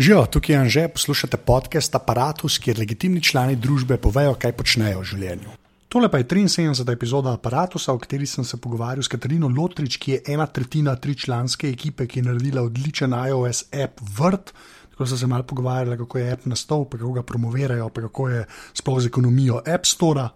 Živijo, tukaj je Anže, poslušate podcast Apparatus, kjer legitimni člani družbe povejo, kaj počnejo v življenju. Tole pa je 73. epizoda Apparatusa, v kateri sem se pogovarjal s Katarino Lotrič, ki je ena tretjina tričlanske ekipe, ki je naredila odličen iOS app Vrt. Tako so se malo pogovarjali, kako je app nastal, pa kako ga promovirajo, pa kako je sploh z ekonomijo App Store.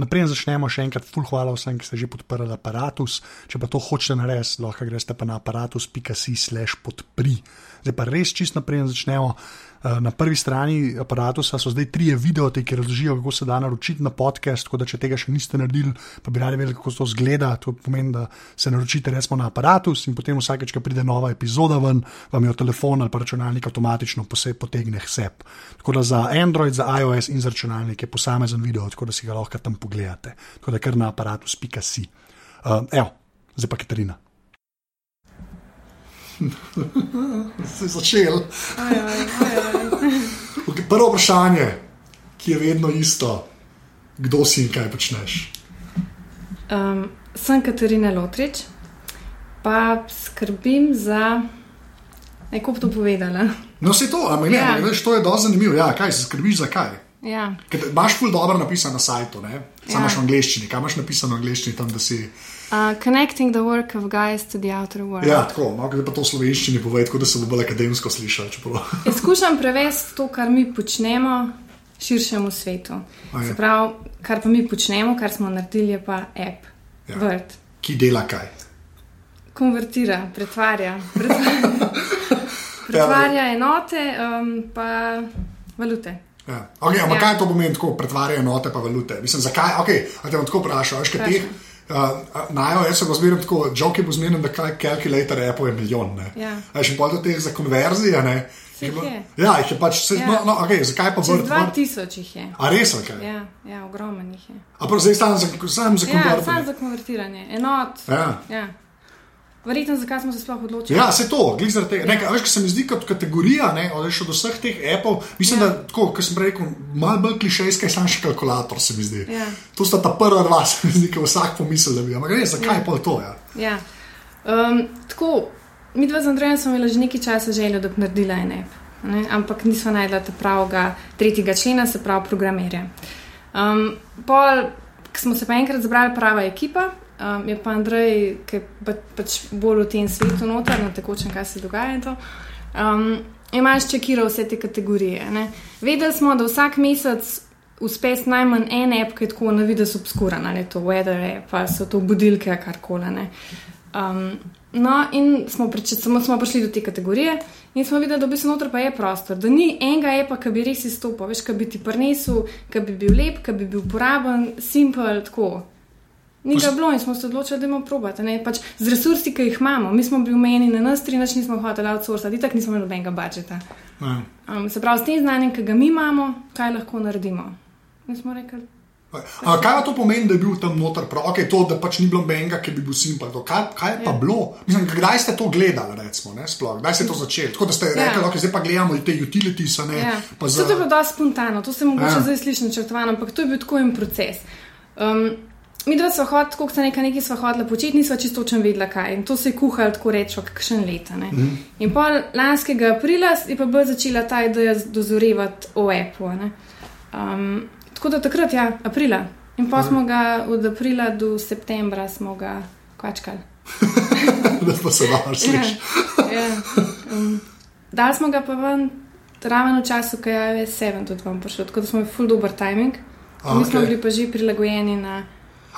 Naprej začnemo še enkrat, full hvala vsem, ki ste že podprli aparatus. Če pa to hočete narediti, lahko greste pa na aparatus.si/slash podpri. Zdaj pa res čist naprej začnemo. Eh, na prvi strani aparatusa so zdaj tri videote, ki razložijo, kako se da naročiti na podcast. Tako da, če tega še niste naredili, pa bi radi vedeli, kako to zgleda. To pomeni, da se naročite resmo na aparatus in potem vsakeč, ko pride nova epizoda ven, vam jo telefon ali pa računalnik avtomatično potegne sep. Tako da za Android, za iOS in za računalnik je posamezen video, tako da si ga lahko tam pogledate. Tako da kar na aparatus.si. Uh, evo, zdaj pa Katarina. Je začel. Okay, prvo vprašanje, ki je vedno isto, kdo si in kaj počneš. Um, sem Katarina Lotrič, pa skrbim za. Neko to povedala. No, se to, ampak ja. ne, veš, to je dosti zanimivo. Ja, kaj se skrbiš za kaj? Ja. Imáš ful dobro napisano na sajtu, samo ja. v angleščini. Kaj imaš napisano v angleščini tam, da si. Uh, connecting the work of guys to the outer world. Ja, tako, malo pa to v slovenščini povej, tako da se bo bolj akademsko slišal. Skušam prevesti to, kar mi počnemo, širšemu svetu. Se pravi, kar pa mi počnemo, kar smo naredili, je pa app, ja. vrt. Ki dela kaj? Konvertira, pretvarja. Pretvarja, pretvarja enote, um, pa valute. Ja. Okay, ampak ja. kaj to pomeni, tako pretvarja enote, pa valute? Mislim, zakaj? Okay, te bom tako vprašal, veš, kaj ti. Uh, Najo, jaz se bo zmeril tako, joke bo zmeril, da kaj kalkulator Apple je milijon. Ja. Še bolj do teh za konverzije. Ne? Ja, jih je pač vse. Ja. No, no, okay, zakaj pa vrti? 2000 jih je. A res, kaj? Okay. Ja, ja ogromen jih je. A pa zdaj sam za, sam za konvertiranje? Ja, sam za konvertiranje. Enot. Ja. ja. Verjetno, zakaj smo se sploh odločili. Ja, se to, glede tega. Ja. Veš, kaj se mi zdi kot kategorija, ne, od vseh teh Apple, mislim, ja. da, tako, kot sem rekel, malo bolj klišejska je sam še kalkulator, se mi zdi. Ja. To sta ta prva dva, se mi zdi, ki vsak pomisli, da bi. Ampak res, zakaj ja. pa to? Ja. Ja. Um, tako, mi dva z Andrejem smo imeli že nekaj časa željo, da bi naredila en app, ne, ampak nismo najdla te pravega tretjega člena, se pravi programerja. Um, pol, ko smo se pa enkrat zbrali prava ekipa, Um, je pa Andrej, ki je pa, pač bolj v tem svetu, noter, na tekočem, kaj se dogaja. Um, imaš čekira vse te kategorije. Ne? Vedeli smo, da vsak mesec uspe s najmanj en app, ki je tako na vidu obskuran, ali to weather app, pa so to budilke, karkoli. Um, no, in smo, prič, smo, smo prišli do te kategorije in smo videli, da bi se noter pa je prostor, da ni enega appa, ki bi res izstopil, veš, ki bi ti prinesel, ki bi bil lep, ki bi bil uporaben, simpel, tako. Ni ga bilo in smo se odločili, da imamo probati. Pač z resursi, ki jih imamo, mi smo bili umeni na nas, tri noči nismo hoteli outsourcati, tako nismo imeli nobenega budžeta. Ja. Um, se pravi, s tem znanjem, ki ga mi imamo, kaj lahko naredimo. Mi smo rekli. A, kaj to pomeni, da je bil tam noter? Okay, to, da pač ni bilo menga, ki bi bil simpel. Kaj, kaj pa ja. bilo? Mislim, kdaj ste to gledali, recimo, kdaj ste to začeli? Tako da ste ja. rekli, da okay, zdaj pa gledamo te utilities. Ne, ja. za... To je bilo dosti spontano, to se mogoče ja. zdaj sliši načrtovano, ampak to je bil tako en proces. Um, Mi dva smo hodili, kot se nekaj, nekaj smo hodili početi, nismo čisto točno vedeli, kaj. In to se je kuhalo, tako rečemo, kakšen leta. Mm. In pol lanskega aprila je pa bolj začela ta ideja dozorevati o Apple. Um, tako da takrat, ja, aprila. In pa smo ga od aprila do septembra smo ga kvačkali. da pa se lahko slišiš. ja, ja. um, dali smo ga pa ven, ravno v času, ko je 7 tudi vam prišel, tako da smo imeli full dober timing. Okay. Mi smo bili pa že prilagojeni na.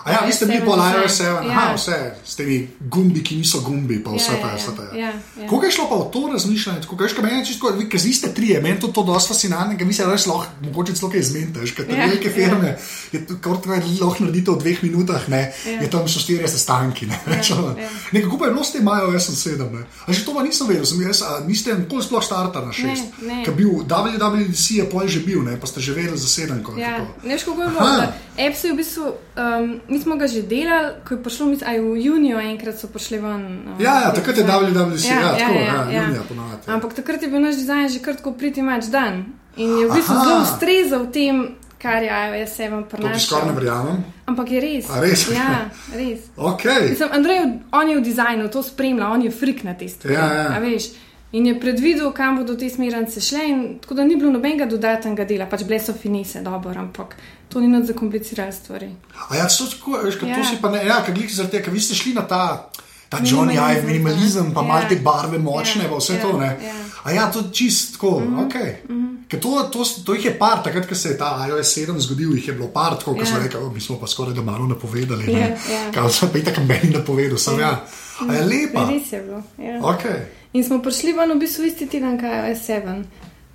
A ja, vi ste bili po Live 7, ja. vse s temi gumbi, ki niso gumbi, pa vse ja, ta. Ja, ja. ja. Kako je šlo pa v to razmišljanje? Kako je šlo, vi, ker ste trije, meni to, to dosta fascinantno, ker mi se res lahko, mogoče celo kaj zmete, ker te ja, velike firme, ja. je kar treba lahko narediti v dveh minutah, ne, ja. je tam so štirje sestanki. Ne, ja, ja. Nekaj kupaj bilo ste imajo, jaz sem sedem. Ne. A že to pa nisem vedel, sem jaz, a, niste nikoli sploh starta na šest. Ker bil WWDC je pol že bil, ne, pa ste že vedeli za sedem. Ja, ne veš, kako je bilo. Apps je v bistvu, um, mi smo ga že delali, ko je prišlo, mislim, aj v juniju enkrat so prišli ven. Um, ja, ja, takrat je WWDC, ja, ja, ja, tako, ja, ja, ja. junija ponovadi. Ampak takrat je bil naš dizajn že kar tako priti mač dan in je v bistvu zelo ustrezal tem. Kar je iOS 7 prenašal. To skoraj ne verjamem. Ampak je res. A res? Ja, res. okay. Mislim, Andrej, on je v dizajnu, to spremlja, on je frik na testu. Ja, ja. A veš? In je predvidel, kam bodo te smernice šle, in tako da ni bilo nobenega dodatnega dela, pač bile so finese, dobro, ampak to ni nad zakomplicirali stvari. A ja, to, tako, veš, ja. to Ja. si pa ne, ja, kaj glih zaradi tega, ker vi ste šli na ta. Ta Johnny Ive, Minimalizem, minimalizem, pa ja. malo te barve močne, Ja, pa vse ja, to. Ne? ja. A ja, to je čist tako, mm -hmm. ok. Mm -hmm. to, to, to jih je par, takrat, ko se je ta iOS 7 zgodil, jih je bilo par, tako, ko Ja. so rekli, "O, mi smo pa skoraj da malo napovedali. Ja, ne." ja. Kaj so pa tako meni napovedal, sem ja. A je lepa. Res je bilo. Ja. Okay. In smo prišli ven v bistvu isti teden, kaj je iOS 7.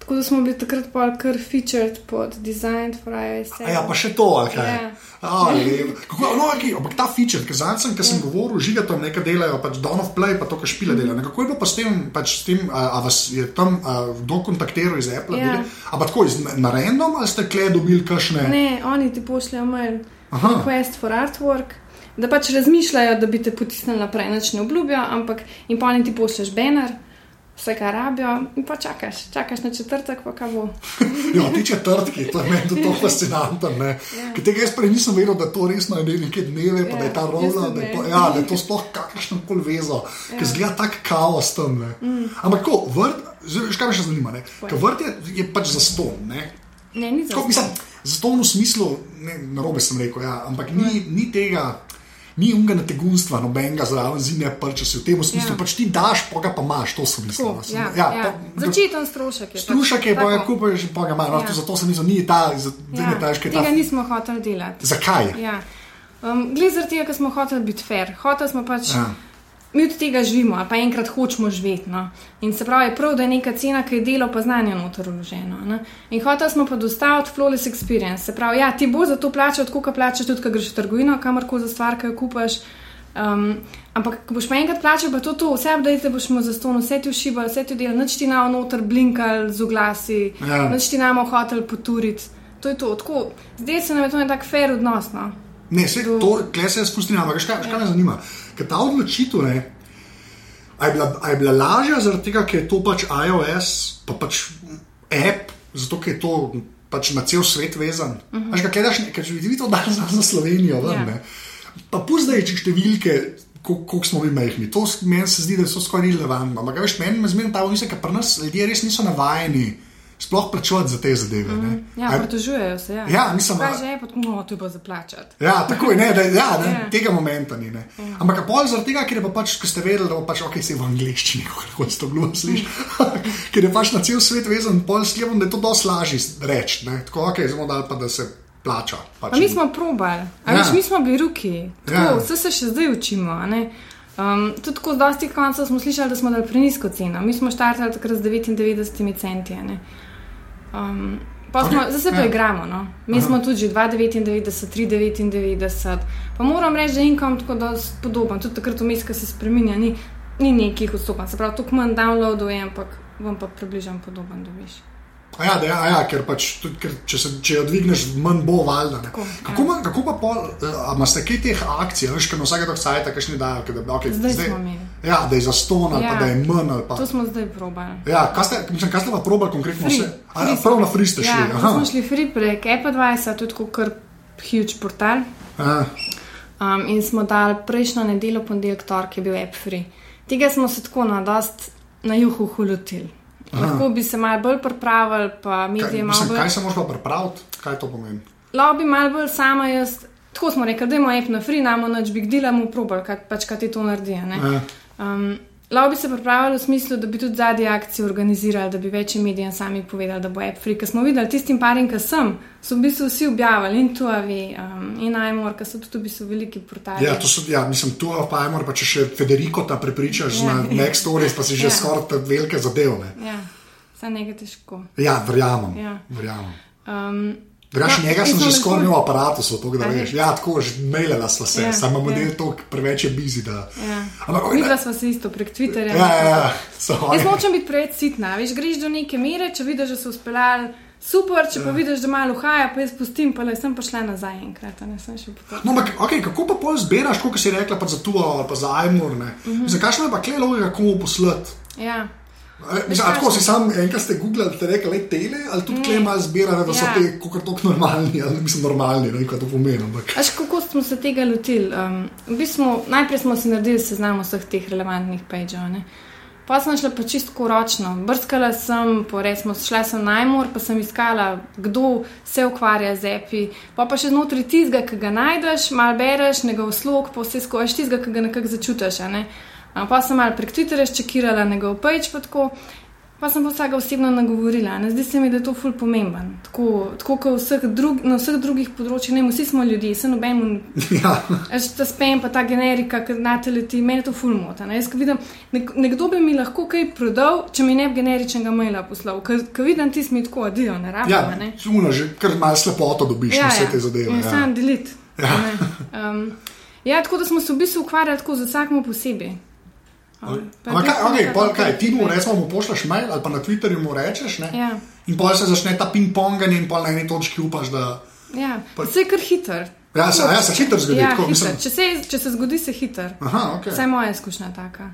Tako da smo bili takrat pa kar featured pod Designed for iOS 7. A ja, pa še to, ali kaj. Ja. A, lepo. Kako, no, okay, ampak ta feature, ki zadnjič sem, ki sem govoril, žiga tam nekaj delajo, pač Dawn of Play, pa to, kar špile delajo. Kako je bilo pa s tem, pač s tem a, a vas je tam a, kdo kontaktiral iz Apple? Ja. Yeah. Ampak tako, iz, na random ali ste kle dobili kakšne? Ne, oni ti pošljajo mail, Aha. request for artwork, da pač razmišljajo, da bi te potisnili naprej, nič ne obljubijo, ampak in pa oni ti pošlješ banner, vse kar rabijo, in pa čakaš, čakaš na četrtek, pa kaj bo. Ja, ti četrtki, to je meni tudi to fascinantno. Ja. Ker tega jaz prej nisem vedel, da to resno je neke dneve, pa Ja, da je ta rola, tudi da je ne. to, ja, da je to sploh kakršno koli vezo, ja. ker zgleda tak kaos tam. Mm. Ampak ko vrt, veš, kaj me še zanima, ne? Ker vrt je, je pač za ston, ne? Ne, ni za Tako, mislim, zato v smislu, ne, narobe sem rekel, ja, ampak ni, ni tega, ni unga na tegunstva, nobenega zraven zime, prče se v tem smislu, ja. Pač ti daš, pa ga pa imaš, to sem mislil. Tako, Sem- ja, ja, ja. pa- Začeten strošek je. Strušak je, pa ga tako. kupaš in pa ga imaš. No, Ja. to zato sem mislil, ni ta, zdaj Ja, ne taš, kaj ta. tega nismo hoteli delati. Zakaj? Ja. Um, Glede zaradi tega, ker smo hoteli biti fair. Hoteli smo pač. Ja. Mi od tega živimo, ali pa enkrat hočemo živeti. No? In se pravi, je prav, da je neka cena, ki je delo pa znanje noter vloženo. Ne? In hoteli smo pa dostaviti flawless experience. Se pravi, ja, ti bo za to plačal, tako kot plačaš tudi, ko greš v trgovino, kamorkoli za stvar, ki jo kupaš. Um, ampak, ko boš pa enkrat plačal, pa to, to vse update boš mu zaston, vse ti ušibali, vse ti delali, nič ti nam noter blinkali z oglasi, Ja. nič ti nam hotel poturiti. To je to. Tako, zdaj se nam je to en tak fair odnos. No? Ne, vse to, kle se jaz spustim, ampak kaj, kaj me zanima. Ker ta odločitev, ne, a je, bila, a je bila lažja zaradi tega, ker je to pač iOS, pa pač app, zato ker je to pač na cel svet vezan. Uh -huh. Veš, kaj gledaš, ne, ker če vidiš to danes za Slovenijo, ven, Ja. ne. Pa puzdaj številke. Kako smo mi majhni, to meni se zdi, da so skoraj irelevantno. Ampak, veš, meni me zmeraj ta vse, ker pri nas ljudje res niso navajeni sploh plačevati za te zadeve. Mm, Ja, pritožujejo se. Ja, Ja, mislim, Kaj a- že je, potem no, to zaplačati. Ja, tako je, ne, da, ja, ne, Ja. tega momenta ni. Ne. Ampak pol zaradi tega, ker je pa pač, ko ste vedeli, da bo pač ok, se v angleščini, kako se to glupo sliši, ker je pač na cel svet vezan, pol sklepam, da je to dosti lažje reči. Tako, ok, bomo dali pa, da se plača. Pač. Pa mi smo probali, a Ja. veš, mi smo bili ruki, tako, Ja. vse se še zdaj učimo. a. Um, tudi tako dosti koncev smo slišali, da smo dali prenisko ceno. Mi smo štartali takrat z 99 centi. a ne. Um, pa smo, Ok, zdaj se ja. pa igramo. No. Mi Aha. smo tudi že 2,99, 3,99. Pa moram reči, da je inkom tako dosti podoben. Tudi takrat vmes, ko se spremenja, ni, ni nekih odstopanj. Se pravi, tukaj manj downloadov je, ampak vam pa približam podoben dobiš. A ja, da, ja, a ja, ker pač, tudi, ker če, se, če jo dvigneš, manj bo valjda. ne. Tako, Kako, ja. kako pa pol, uh, imate kaj teh akcij, veš, ker na vsake tog sajta, kakšni dajo, ker da, okay, Zdaj smo imeli. Ja, da je za ston ali ja. Ja. pa da je manj pa. To smo zdaj probali. Ja, kaj ste, mislim, kaj ste pa probali konkretno Free. vse? A, Free ja, prav na free ste šli. Ja, mi smo šli free prek Apple, tudi kot kar huge portal. Aha. Um, in smo dali prejšnjo nedeljo, ponedeljek, torek je bil app free. Tega smo se tako na dost na juhu hulutili. Lahko bi se malo bolj pripravili, pa medije malo bolj. kaj se moraš pa pripraviti? Kaj to pomeni? Bi malo bolj sama jaz. Tako smo rekli, da imamo app na free, namo noč big deal, mu probal, kaj, pač kaj ti to naredi. Ja. Um, Lahko bi se pripravili v smislu, da bi tudi zadnji akcijo organizirali, da bi večjim medijem sami povedali, da bo app free. Ker smo videli tistim parim, ki sem, so v bistvu vsi objavili in Tuavi um, in iMore, ki so tudi v bistvu veliki portali. Ja, to so, ja, mislim, tu pa je, pa če še Federico ta prepričaš Ja. na Next Stories, pa si že Ja. skoraj te velike zadevne. ja vse nekaj težko. Ja, verjamem. Ja. verjamem. Um, Drugač, No, njega sem že skoraj imel aparatu, so to, da veš. Ja, tako že mailala sva se, Ja, samo model ja. to preveč je busy. Da... ja. Ampak, Mi dva smo se isto prek Twitterja. ja, ja, ja. So, Jaz nočem biti preveč sitna, veš, greš do neke mere, če vidiš, da so uspeli super, če Ja. pa vidiš, da malo haja, pa jaz pustim, pa le sem pa šla nazaj enkrat, ne sem še potem. No, ampak, okay, kako pa pol zbiraš, kot si rekla, pa za tu ali pa za iMor? Uh Mhm. -huh. Zakaj je pa kle logika, komu poslati? Ja. E, Mislim, a tako si sam enkrat ste googlali, te rekli, le tele, ali tudi kle malo zbira, da so Ja. te kot tako normalni, ali mislim normalni, ne kaj to pomeni. Ampak. Až kako smo se tega lotili? Um, v bistvu, najprej smo si naredili seznam vseh teh relevantnih pageov. Pa sem šla pa čisto ročno. Brskala sem, resmo, šla sem najmor, pa sem iskala, kdo se ukvarja z epi. Pa pa še znotraj tizga, ki ga najdeš, mal bereš, njegov slog, pa vse skoš tizga, ki ga nekako začutiš. Ne? Pa sem mal prek Twitterja ščekirala njegov page, pa tako. Pa sem pa vsega osebno nagovorila. Ne? Zdi se mi, da je to ful pomemben. Tako, tako kot vseh drug, na vseh drugih področjih, ne, vsi smo ljudje, se nobeno. Ja. Ta spem, pa ta generika, ki na teleti, meni to ful mota. Ne? Vidim, nek, nekdo bi mi lahko kaj prodal, če mi ne bi generičnega maila poslal. Ker vidim, ti smo tako adijo, ne rabimo. Ja, suno, že kar malo slepoto dobiš ja, vse ja. te zadeve. Ja, sam delit. Ja. Um, ja, tako da smo se v bistvu ukvarjali tako z vsakom posebej. Ampak, kaj, okay, pol, kaj, ti mu rečeš, mu pošleš mail ali pa na Twitterju mu rečeš, ja. in pol se začne ta ping-ponganje, in pol na eni točki upaš, da. Ja, pa... vse je kar hiter. Ja, se, ja, se hiter zgodi. Ja, tako, hiter. Če, se, če se zgodi, se hiter. Okay. Vse moja izkušnja taka.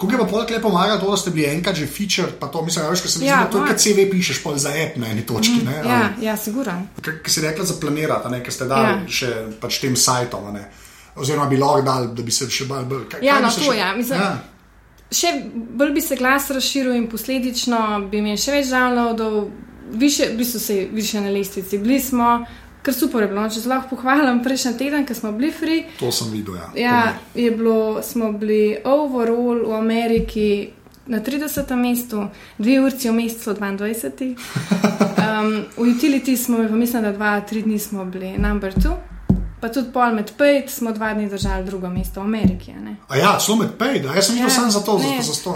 Kako je pa polk lepo pomaga to, da ste bili enkrat že feature, pa to mislim, veš, se mi ja, to je, kad CV pišeš pol za app na eni točki. Mm, ne, ja, ali, ja, siguran. Kaj si rekla za planirati, kaj ste dali ja. še pač tem sajtom, oziroma bi lahko dal, da bi se še bolj. Ja, no, to, še... ja. Mislim, ja še bolj bi se glas razširil in posledično bi imel še več downloadov, više, v bistvu se više na lestvici. Bili smo, kar super je bilo, no, če se lahko pohvalim, prejšnji teden, ko smo bili free. To sem videl, ja. Ja, je bilo, smo bili overall v Ameriki. Na 30. mestu, dve urci v mesecu, 22. Um, v utility smo, mislim, da dva, tri dni smo bili number two pa tudi pol med pet, smo dva dni držali drugo mesto v Ameriki. A ja, celo med pet, jaz sem ja, samo za to, ne, za to.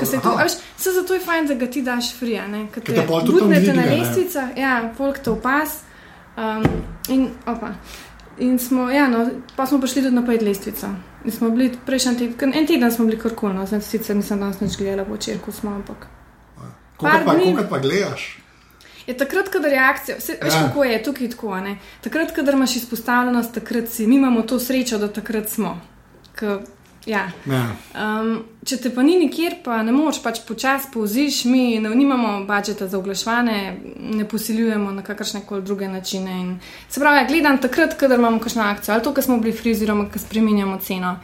Se zato je fajn, da ga ti daš frija, ker te budete na lestvicah, ja, folk te opas. Um, in, opa. In smo, ja, no, pa smo prišli tudi na pet lestvica. In smo bili prejšnji teden, en teden smo bili karkulno, sicer nisem danes več gledala, po črku smo, ampak. Koliko pa, dni... pa gledaš? Je takrat, ko je reakcija, vse, veš, ja. kako je tukaj tako. Ne? Takrat, ko imaš izpostavljenost, takrat si. Mi imamo to srečo, da takrat smo. K, ja. Ja. Um, če te pa ni nikjer, pa ne moš pač počasi povziš, mi ne, nimamo budžeta za oglaševanje, ne posiljujemo na kakršne koli druge načine. In, se pravi, ja, gledam takrat, ko imamo kakšno akcijo, ali to, ko smo bili friziroma, ko spremenjamo ceno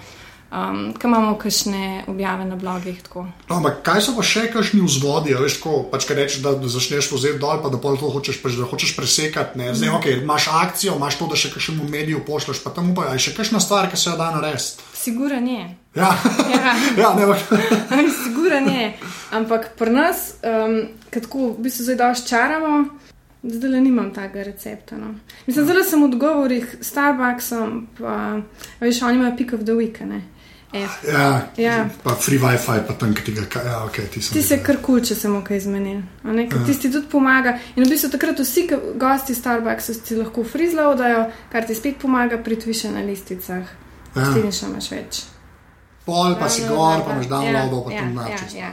um, ki imamo kakšne objave na blogih. No, ampak kaj so pa še kakšni vzvodi, veš, ko pač kaj rečeš, da začneš vzeti dol, pa da pol to hočeš, pač, da hočeš presekati. Ne? Zdaj, mm. okay, imaš akcijo, imaš to, da še kakšnemu mediju pošleš, pa tam pa je še kakšna stvar, ki se jo da narediti. Siguran je. Ja, ja. ja ne vem. Siguran je. Ampak pri nas, um, kako v bistvu zdaj daš čaramo. Zdaj le nimam tega recepta. No. Mislim, zelo sem v odgovorih s Starbucksom, pa veš, oni imajo pick of the week. Ne. Ja, ja. Pa free WiFi, pa tam, ki ga ja, okay, ti ti se kar kul, če se mu kaj zmeni. Ja. Tisti tudi pomaga. In v bistvu takrat vsi gosti Starbucksa ti lahko frizlaudajo, kar ti spet pomaga pri tviše na listicah. Ja. Niš imaš več. Pol pa si gor, pa imaš download, pa ja, tam način. Ja, ja.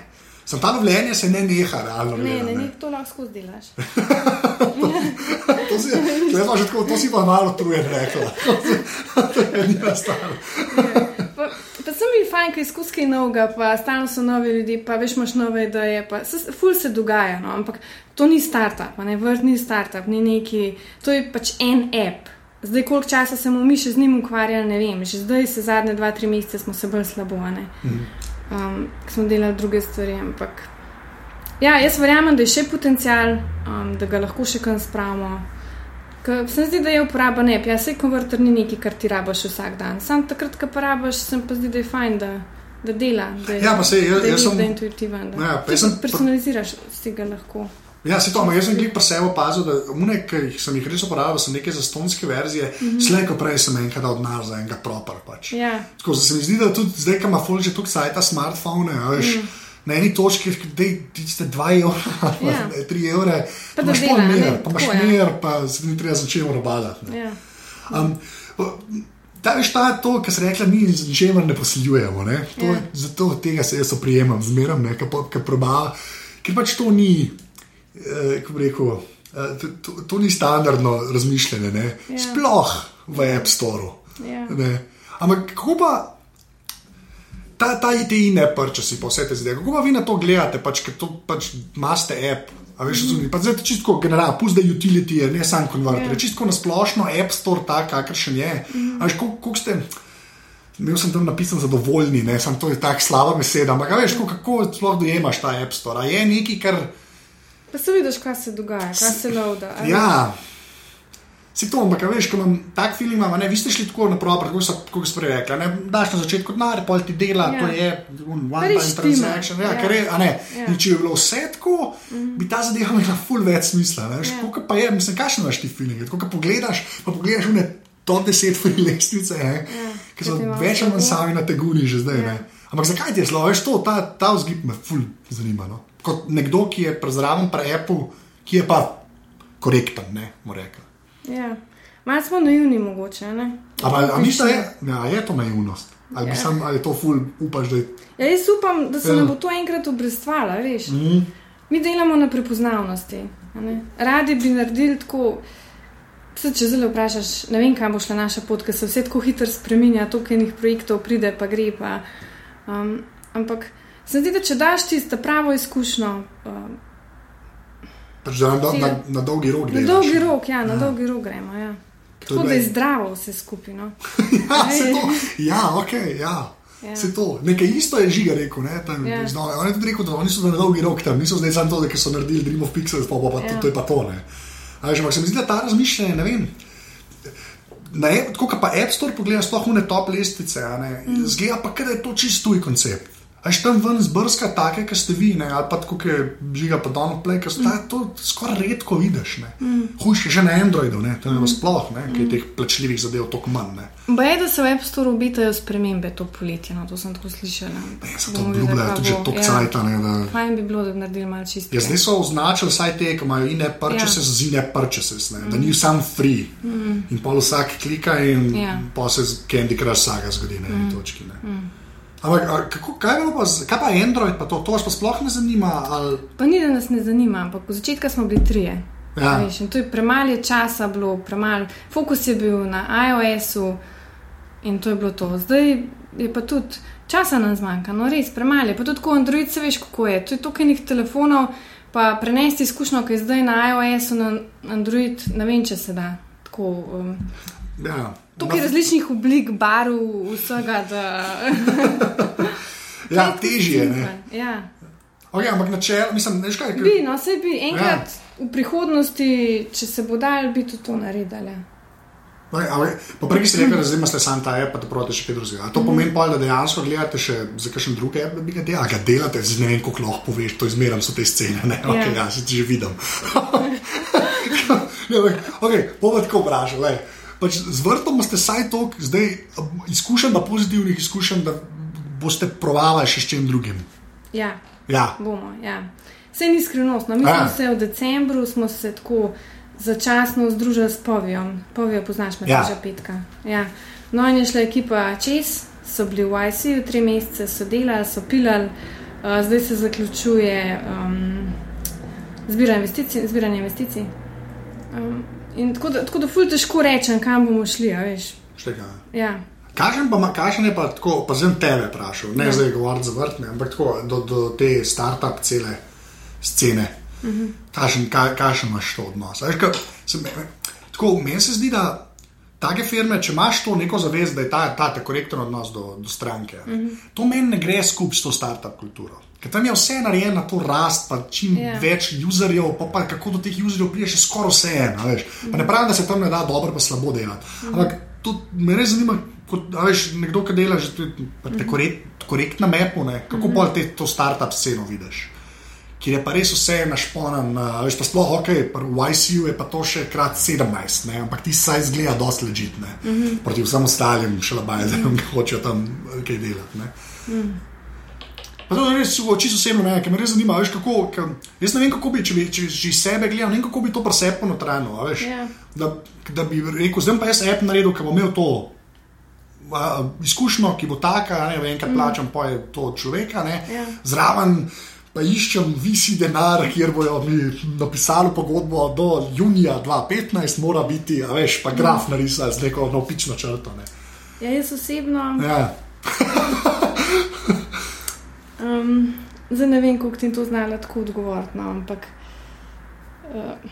Sem ta lovljenje se ne neha, realno. Ne, ne, ne, to lahko skozi delaš. to, si, tako, to si pa malo truje, rekla. to je njena stvar. Pa sem bil fajn, ker izkusi kaj novega, pa stalno so novi ljudje, pa veš, imaš nove ideje, pa se, ful se dogaja, no? ampak to ni startup, ne vrt ni startup, ni neki, to je pač en app. Zdaj, koliko časa smo mi še z njim ukvarjali, ne vem, že zdaj se zadnje dva, tri mesece smo se bolj slabo, ne. Mhm. Um, smo delali druge stvari, ampak. Ja, jaz verjamem, da je še potencial, um, da ga lahko še kam spravimo. Se mi zdi, da je uporaba ne, ja, se konverter ni nekaj, kar ti rabaš vsak dan. Sam takrat, ko pa rabaš, se mi zdi, da je fajn, da, da dela. Da je, ja, pa se jaz, da je jaz sem intuitiven. Da, ja, pa sem, personaliziraš si ga lahko. Ja, se to, jaz sem jih pa sebe opazil, da unek, ki sem jih res uporabljal, so neke zastonske verzije, mm -hmm. slejko prej sem enkrat od nas za enega proper. Pač. Ja. Tako, se mi zdi, da tudi zdaj, ko ima že tukaj sajta smartphone, veš. Mm na eni točki, da ti dva evra, ja. tri evre, pa imaš pol mer, pa imaš mer, pa se ni treba začeti robadati. Ja. Um, Ta veš, ta to, kar se reče, mi z ničemer ne posiljujemo. Ne? To, yeah. Ja. Zato tega se jaz oprijemam, zmeraj, ker probava, ker pač to ni, eh, kako rekel, eh, to, to, to ni standardno razmišljanje, yeah. Ja. sploh v App Store. Yeah. Ampak kako pa ta, ta ITI ne prče si po vse te zdaj. Kako pa vi na to gledate, pač, ker to pač imate app? A veš, mm -hmm. zdaj čisto generalno, pusti da utility je, ne samo konverter, yeah. Ja. čisto na splošno app store, tak, kakršen je. Mm -hmm. A veš, koliko ste. Imel sem tam napisan zadovoljni, ne, sem to je tako slaba beseda, ampak a veš, kako, kako sploh dojemaš ta App Store. A je nekaj, kar. Pa se vidiš, kaj se dogaja, kaj se lauda. Ja. Si to, ampak veš, ko imam tak film, imam, ne, vi ste šli tako napravo, kako so kako ste rekli, ne, daš na začetku denar, pol ti dela, Ja. to je un one res time štima. transaction, ja, Ja. ker je, ne, Ja. in če bi bilo vse tako, bi ta zadeva imela ful več smisla, veš, Ja. koliko pa je, mislim, kakšen imaš ti feeling, ko pogledaš, pa pogledaš v ne top 10 free lestvice, ne, ki so več ali manj tako. sami na teguni že zdaj, Ja. ne. Ampak zakaj ti je zelo, veš, to, ta, ta vzgib me ful zanima, no. Kot nekdo, ki je prezraven pre Apple, ki je pa korekten, ne, mu rekel. Ja. Malo smo naivni, mogoče. Ne? Ampak, misliš, da je, ja, je to naivnost? Ali, Ja. sam, ali to ful, upaš, da je. Ja, jaz upam, da se Ja. nam bo to enkrat obrestvalo, veš. Mm. Mi delamo na prepoznavnosti. Radi bi naredili tako. Se, če zelo vprašaš, ne vem, kam bo šla naša pot, ker se vse tako hitro spremenja, toliko enih projektov pride, pa gre. Pa, um, ampak se mi zdi, da če daš tisto pravo izkušnjo, um, Pač, na, do, na, na dolgi rok na delaš. dolgi rok, ja, na Ja. dolgi rok gremo. Ja. Tako da je zdravo vse skupaj. No. ja, se to, ja, ok, ja. Ja. Se to, nekaj isto je žiga rekel. Ne, tam, Ja. yeah. On je tudi rekel, da oni so na dolgi rok tam, niso zdaj samo to, da so naredili Dream of Pixels, pa, pa, pa Ja. to, to je pa to. Ampak se mi zdi, da ta razmišljanje, ne vem. Na App- Tako kot pa App Store pogledaš, sploh ne top lestvice, ne, mm. zgleda pa, da je to čist tuj koncept. Až tam ven zbrska take, ki ste vi, ne, ali pa tako, ki žiga pa Donald Play, ki mm. to skoraj redko vidiš. Mm. Hujš je že na Androidu, ne, tam je mm. sploh, ne, je teh plačljivih zadev toliko manj. Ne. Boje, da se v App Store obetajo spremembe to poletje, no, to sem tako slišala. Ne, se to obljubljajo tudi toliko Ja. cajta. Ne, da... Fajn bi bilo, da bi naredili malo čisto. Ja, zdaj so označili vsaj te, ki imajo in purchases, ja. z in purchases, ne, mm. da ni sam free. Mm. In pa vsak klika in Ja. pa se Candy Crush saga zgodi na eni mm. točki. Ne. Mm. Ampak kako, kaj, pa, kaj pa Android, pa to, to vas pa sploh ne zanima? Ali, Pa ni, da nas ne zanima, ampak v začetku smo bili trije. Ja. Veš, to je premalo časa bilo, premalo. Fokus je bil na iOS-u in to je bilo to. Zdaj je pa tudi časa nam zmanjka, no res premalo. Pa tudi tako Android, se veš, kako je. To je toliko enih telefonov, pa prenesti izkušnjo, ki je zdaj na iOS-u, na Android, ne vem, če se da. Tako, um, ja, Tukaj je različnih oblik, barv, vsega. Da... ja, težje je. Ne. Ja. Okay, ampak načelo, mislim, veš kaj, Bi, no, se bi enkrat ja. v prihodnosti, če se bo dal, bi tudi to naredili. Pa prej si rekel, da zdaj imaš samo ta app, pa da pravite še kaj drugega. A to pomeni pa, da dejansko gledate še za kakšen drug app, da bi ga delali, a ga delate, zdaj ne vem, koliko lahko poveš, to izmeram so te scene, ne, Ja. okay, ja, si ti že vidim. ne, ok, bomo tako vprašali. Pač z vrtom ste saj toliko zdaj izkušenj, da pozitivnih izkušenj, da boste provali še s čim drugim. Ja, Ja, bomo. Ja. Vse ni skrivnost. No, mi Ja. smo se v decembru se tako začasno združili s Povijom. Povijo poznaš me, Ja. že petka. Ja. No, in je šla ekipa čez, so bili v ICU, tri mesece so delali, so pilali, uh, zdaj se zaključuje um, zbiranje investicij. Zbiranje investicij. Um, in tako da, tako da ful težko rečem, kam bomo šli, a veš. štega. Ja. Kažem pa, ma- kakšen je pa tako, pa sem tebe vprašal, ne Ja. ja. zdaj govoriti za vrt, ne, ampak tako do, do te start-up cele scene. Uh -huh. Kakšen ka, kakšen imaš to odnos? Veš, ka, se, me, tako, meni se zdi, da take firme, če imaš to neko zavest, da je ta, ta, ta korekten odnos do, do stranke, uh -huh. to meni ne gre skupaj s to start-up kulturo. Ker tam je vse narejeno na to rast, pa čim Ja. yeah. več userjev, pa, pa kako do teh userjev prideš, je skoraj vse eno. Pa ne pravim, da se tam ne da dobro, pa slabo delati. Ampak to me res zanima, kot veš, nekdo, ki dela že tudi te korekt, korekt na mepu, ne, kako mm -hmm. pa te to start-up sceno vidiš. Kjer je pa res vse našponan, veš pa sploh ok, v ICU je pa to še krat 17, ne, ampak ti saj zgleda dosti ležitne. Mm -hmm. Proti vsem ostalim šalabajzem, mm -hmm. ki hočejo tam eh, kaj delati. ne. Pa to je res čisto osebno, ne, ker me res zanima, veš, kako, ke, jaz ne vem, kako bi, če bi če, če sebe gledal, ne vem, kako bi to presepno notrajno, a veš, Ja. da, da bi rekel, zdaj bom pa jaz app naredil, ki bo imel to a, izkušnjo, ki bo taka, ne vem, enkrat plačam, pa je to človeka, ne, Ja. zraven pa iščem visi denar, kjer bojo mi napisali pogodbo do junija 2015, mora biti, a veš, pa graf narisati z neko navpično črto, ne. ja, jaz osebno. Ja. Zdaj ne vem, kako ti to znala tako odgovoriti, no, ampak uh,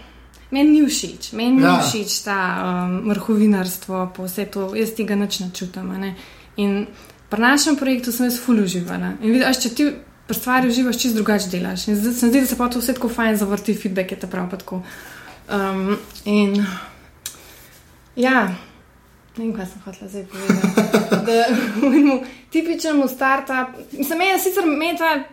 meni ni všeč, meni ni Ja. ja. všeč ta um, vrhovinarstvo, pa vse to, jaz tega nič ne čutim. Ne. In pri našem projektu sem jaz ful uživala. In vidiš, če ti pri stvari uživaš, čist drugače delaš. In zdaj se mi zdi, da se pa to vse tako fajn zavrti, feedback je ta prav tako. Um, in ja. Ne vem, kaj sem hotel zdaj povedati. Da, v tipičnemu startupu, mislim, meni je sicer meta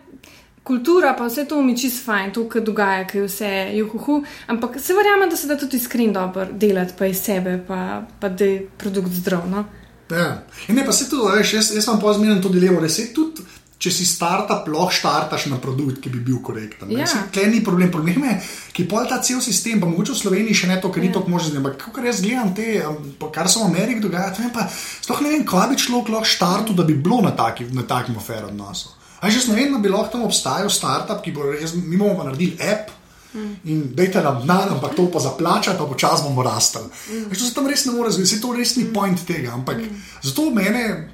kultura, pa vse to mi čist fajn, to, kar dogaja, ki je vse juhu, ampak se verjamem, da se da tudi iskren dobro delati, pa iz sebe, pa, pa da je produkt zdrav. No? Ja. In ne, pa se to, veš, jaz, jaz sem pa zmeren to dilemo, da se tudi. Če si startup, lahko startaš na produkt, ki bi bil korekten. Ja. Tukaj ni problem. Problem je, ki pol ta cel sistem, pa mogoče v Sloveniji še ne to, ker ni Ja. tako možno. Ampak kar jaz gledam te, pa kar se v Ameriki dogaja, to vem pa sploh ne vem, kva bi človek lahko štartil, da bi bilo na, takem afer odnosu. A jaz ne vem, da bi lahko tam obstajal startup, ki bo res, mi bomo pa naredili app. In dajte nam denar, ampak to pa zaplačati, pa počasi bomo rastli. Mm. To se tam res ne more zgoditi, se to res ni point tega. Ampak mm. zato mene.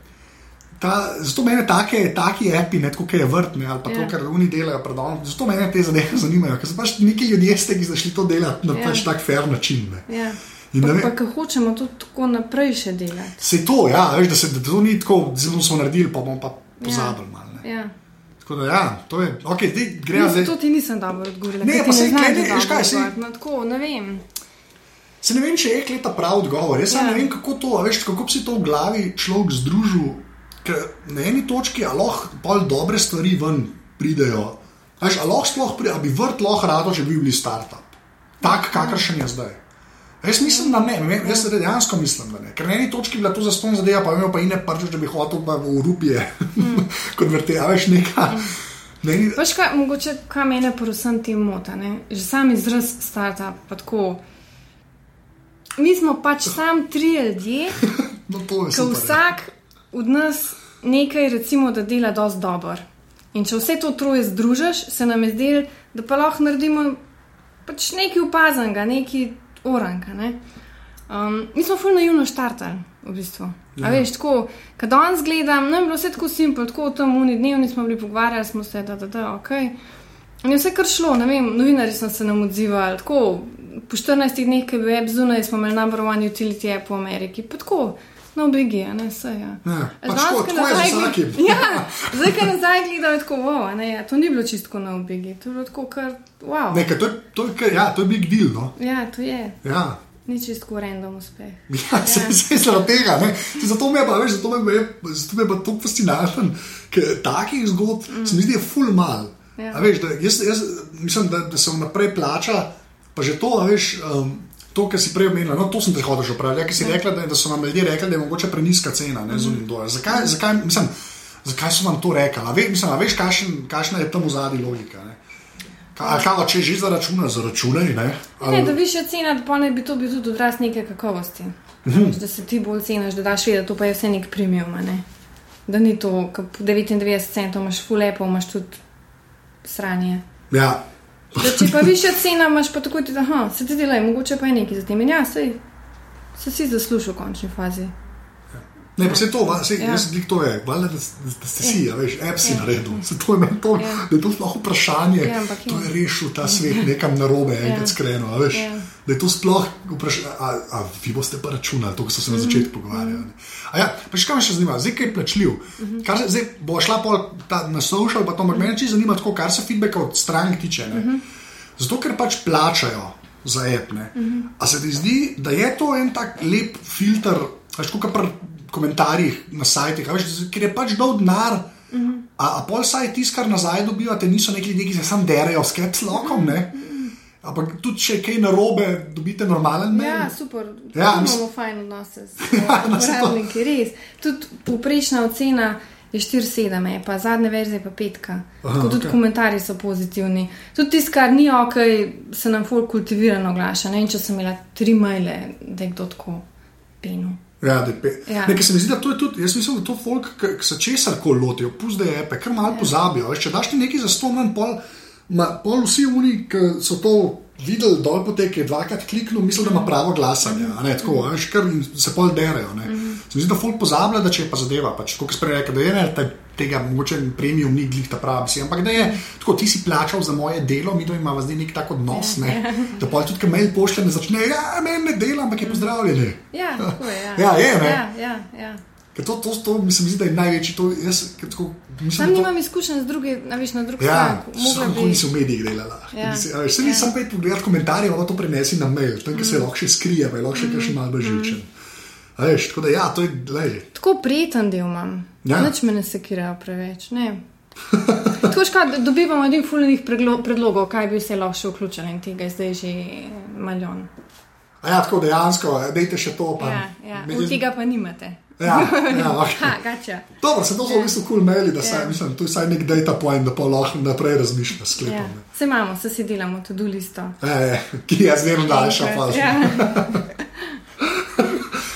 Ta, zato mene take, taki api, ne tako je vrtne ali pa yeah. to, Ja. kar oni delajo, predavno, zato mene te zadeve zanimajo, ker so pač neki ljudje, ste, ki so šli to delati na Ja. yeah. pač tak fair način. Ne. Ja. In Pa, ne pa, ko hočemo to tako naprej še delati. Se to, ja, veš, da, se, da to ni tako, zelo smo naredili, pa bomo pa pozabili. Malo, ne. Ja. Tako da, ja, to je, ok, zdaj gremo zdaj. to ti nisem dobro odgovorila. Ne, pa to veš dobro kaj, odgovoriti, no, tako, ne vem. Se ne vem, če je kleta prav odgovor. Jaz ja. Ne vem, kako, to, a veš, kako si to v glavi človek združil. Ker na eni točki a lahko pol dobre stvari ven pridejo. Veš, a lahko sploh pride, a bi vrt lahko rado, če bi bili startup. Tak, kakršen je zdaj. Jaz mislim, da ne, ne jaz dejansko mislim, da ne. Ker na eni točki je bila to zaston zadeva, pa imel pa ine prvič, da bi hotel pa v Rupije, mm. konvertirati, a veš, neka. Na eni, Veš, kaj, mogoče, kaj mene pa vsem tem mota, ne? že sam izraz startup, pa tako. Mi smo pač sam tri ljudje, no, je ki super. ja. vsak od nas nekaj, recimo, da dela dosti dobro. In če vse to troje združiš, se nam je zdelo, da pa lahko naredimo pač nekaj opaznega, nekaj oranka. Ne? Um, mi smo fulno naivno štartali, v bistvu. Ja. A veš, tako, kad danes gledam, nam je bilo vse tako simpel, tako v tem uni dnevni smo bili pogovarjali, smo se, da, da, da, ok. In je vse kar šlo, ne vem, novinari so se nam odzivali, tako po 14 dneh, ki je bil app zunaj, smo imeli number one utility app v Ameriki, pa tako, no bigi, a ne vse. Ja. Ja, pač je z nazaj vsakim. gled- Ja, zdaj, ko nazaj gledam, je tako, wow, ne, ja, to ni bilo čistko na obigi, to je bilo tako, kar, wow. Nekaj, to, to, kar- ja, to je big deal. No? Ja, to je, Ja. ni čistko random uspeh. Ja, se je zaradi tega. ne. Saj Zato me je pa, veš, zato me je, zato me je pa to fascinantno, ker takih zgodb mm. se mi zdi, full mal. Ja. A Veš, da, jaz, jaz mislim, da, da se vnaprej plača, pa že to, veš. Um, To, kar si prej omenila, no, to sem te hotel že vprašati. Ja, ki si rekla, da, da so nam ljudje rekli, da je mogoče preniska cena ne, mm. dolar. Zakaj, zakaj, mislim, zakaj so vam to rekli? Ve, mislim, a veš, kakšen, kakšna je tam v zadnji logika? Ne? Ali kao, če že zaračunaš, zaračunaj. Ne? Ali- Ne, da višja cena, da pa ne bi to bil tudi odraz neke kakovosti. Mhm. Da se ti bolj ceniš, da daš vedeti, to pa je vse nek premium. Ne? Da ni to, ko po 99 centov imaš full lepo, imaš tudi sranje. Ja, Da, če pa višja cena, imaš pa tako, da se ti dela, mogoče pa je nekaj za tem. In ja, sej, se si zaslužil v končni fazi. Ne, pa se to, va- saj, Ja. ja. jaz sem to valjda, da, da, da ste si, ja, veš, app si Ja. ja. naredil. Se to je meni to, Ja. ja. da je to sploh vprašanje, Ja, to ja. je rešil ta svet nekam narobe, enkrat Ja. skreno, a veš. Ja. Da je to sploh vprašanje, a, a vi boste pa računali, to, kar so se na Mhm. začetku pogovarjali. ne. A ja, pa še kaj me še zanima, zdaj kaj je plačljiv. Mhm. Kar se, zdaj bo šla pol ta, na social, pa to me meni čisto zanima, tako, kar se feedbacka od strank tiče. Ne. Mhm. Zato, ker pač plačajo za app. Ne. A se ti zdi, da je to en tak lep filter, veš, kot pri komentarjih na sajtih, veš, ker je pač dol denar. A, a pol saj tisto, kar nazaj dobivate, niso neki ljudje, ki se sam derajo s capslokom? Ampak tudi, če je kaj narobe, dobite normalen mail. Ja, super. Ja, Ja, mis- imamo fajn odnose s Ja, no, uporabniki, res. Tudi povprečna ocena je 4-7, je pa zadnja verzija je pa petka. Aha, Tako tudi okej. komentarji so pozitivni. Tudi tisto, kar ni ok, se nam folk kultivirano oglaša. Ne vem, če sem imela tri maile, da je kdo tako penil. Ja. Ja. Nekaj se mi zdi, da to je tudi, jaz mislim, da to folk, ki se česar koli lotijo, pusti je, pa kar malo ja. pozabijo. Veš, če daš ti nekaj za manj, pol, ma, pol vsi oni, ki so to videli dol potek, je dvakrat kliknil, mislijo, da ima pravo glasanje, ne tako, veš, kar se pol derajo. Ne. Se mi zdi, da folk pozablja, da če je pa zadeva, pač, kot sem prej rekel, da je ne, ta, tega mogoče premium ni glih ta pravi, si, ampak da je tako, ti si plačal za moje delo, mi to imamo zdaj nek tak odnos, ne, da pol tudi, ki mail pošlje, ne začne, ja, meni ne dela, ampak je pozdravljene. Ja. Ja, Ja, je, ne? Ja, ja, ja. Ker To, to, to mi se zdi, da je največji. To, jaz, tako, mislim, Sam to- nimam izkušenj z druge, veš, na drugi Ja, strani. Samo bi- nisi v medijih delala. Ja. Ja. Vse Ja. nisem pet pogledal komentarje, pa to prenesi na mail, tam ki se lahko še skrije, pa je lahko še Mm. kakšen malce živčen. A Veš, tako da ja, to je, lej. Tako prijeten del imam. Ja. Ja. Nič me ne sekirajo preveč. Ne. Tako škod, dobivamo edin fulnih predlogov, kaj bi se lahko še vključili in tega je zdaj že milijon. A ja, tako dejansko, dejte še to. Pa, Ja, ja. Me- Od tega pa nimate. Ja, ja, okay. Ha, gača. Dobro, se to so v bistvu kul cool maili, da saj, Ja. mislim, to je vsaj nek data point, da pa lahko naprej razmišljaš s Ja. sklepom. ne. Se imamo, se si delamo tudi listo. Ja. E, ki je zmerno daljša faza. Ja.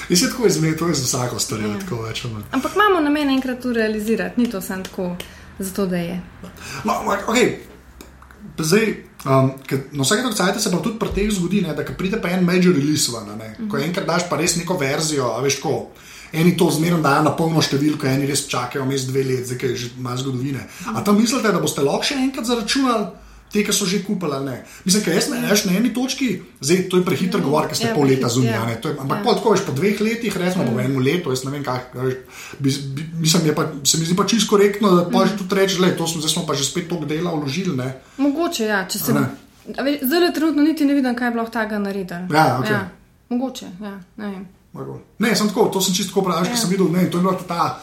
In se tako izmeri, to je za vsako stvar, ja. tako več. ali manj. Ampak imamo namen enkrat to realizirati, ni to samo tako, zato da je. No, okay. Zdaj, um, ker na vsake točke cajt se pa tudi pri teh zgodi, ne, da pride pa en major release ven, mm -hmm. ko enkrat daš pa res neko verzijo, a veš ko. Eni to zmerno dajo na polno številko, eni res čakajo vmes dve leti, zdaj je že malo zgodovine. A tam mislite, da boste lahko še enkrat zaračunali te, ki so že kupili? Mislim, ker jaz ne veš na eni točki, zdaj to je prehiter govor, ker ste Ja, pol leta zunaj, ja. je- ampak Ja. pol tako veš po dveh letih, recimo po enem letu, jaz ne vem kaj. veš, bi- bi- Mislim, je pa, se mi zdi pa čisto korektno, da pa že tudi rečeš, da smo, smo pa že spet toliko dela vložili. Ne? Mogoče, ja, če se. Zdaj trenutno niti ne vidim, kaj bi lahko tega naredili. Ja, ok. ja, mogoče, ja, ne vem. Ne, sem tako, to sem čisto pravi, ker sem videl, ne, to je bila ta-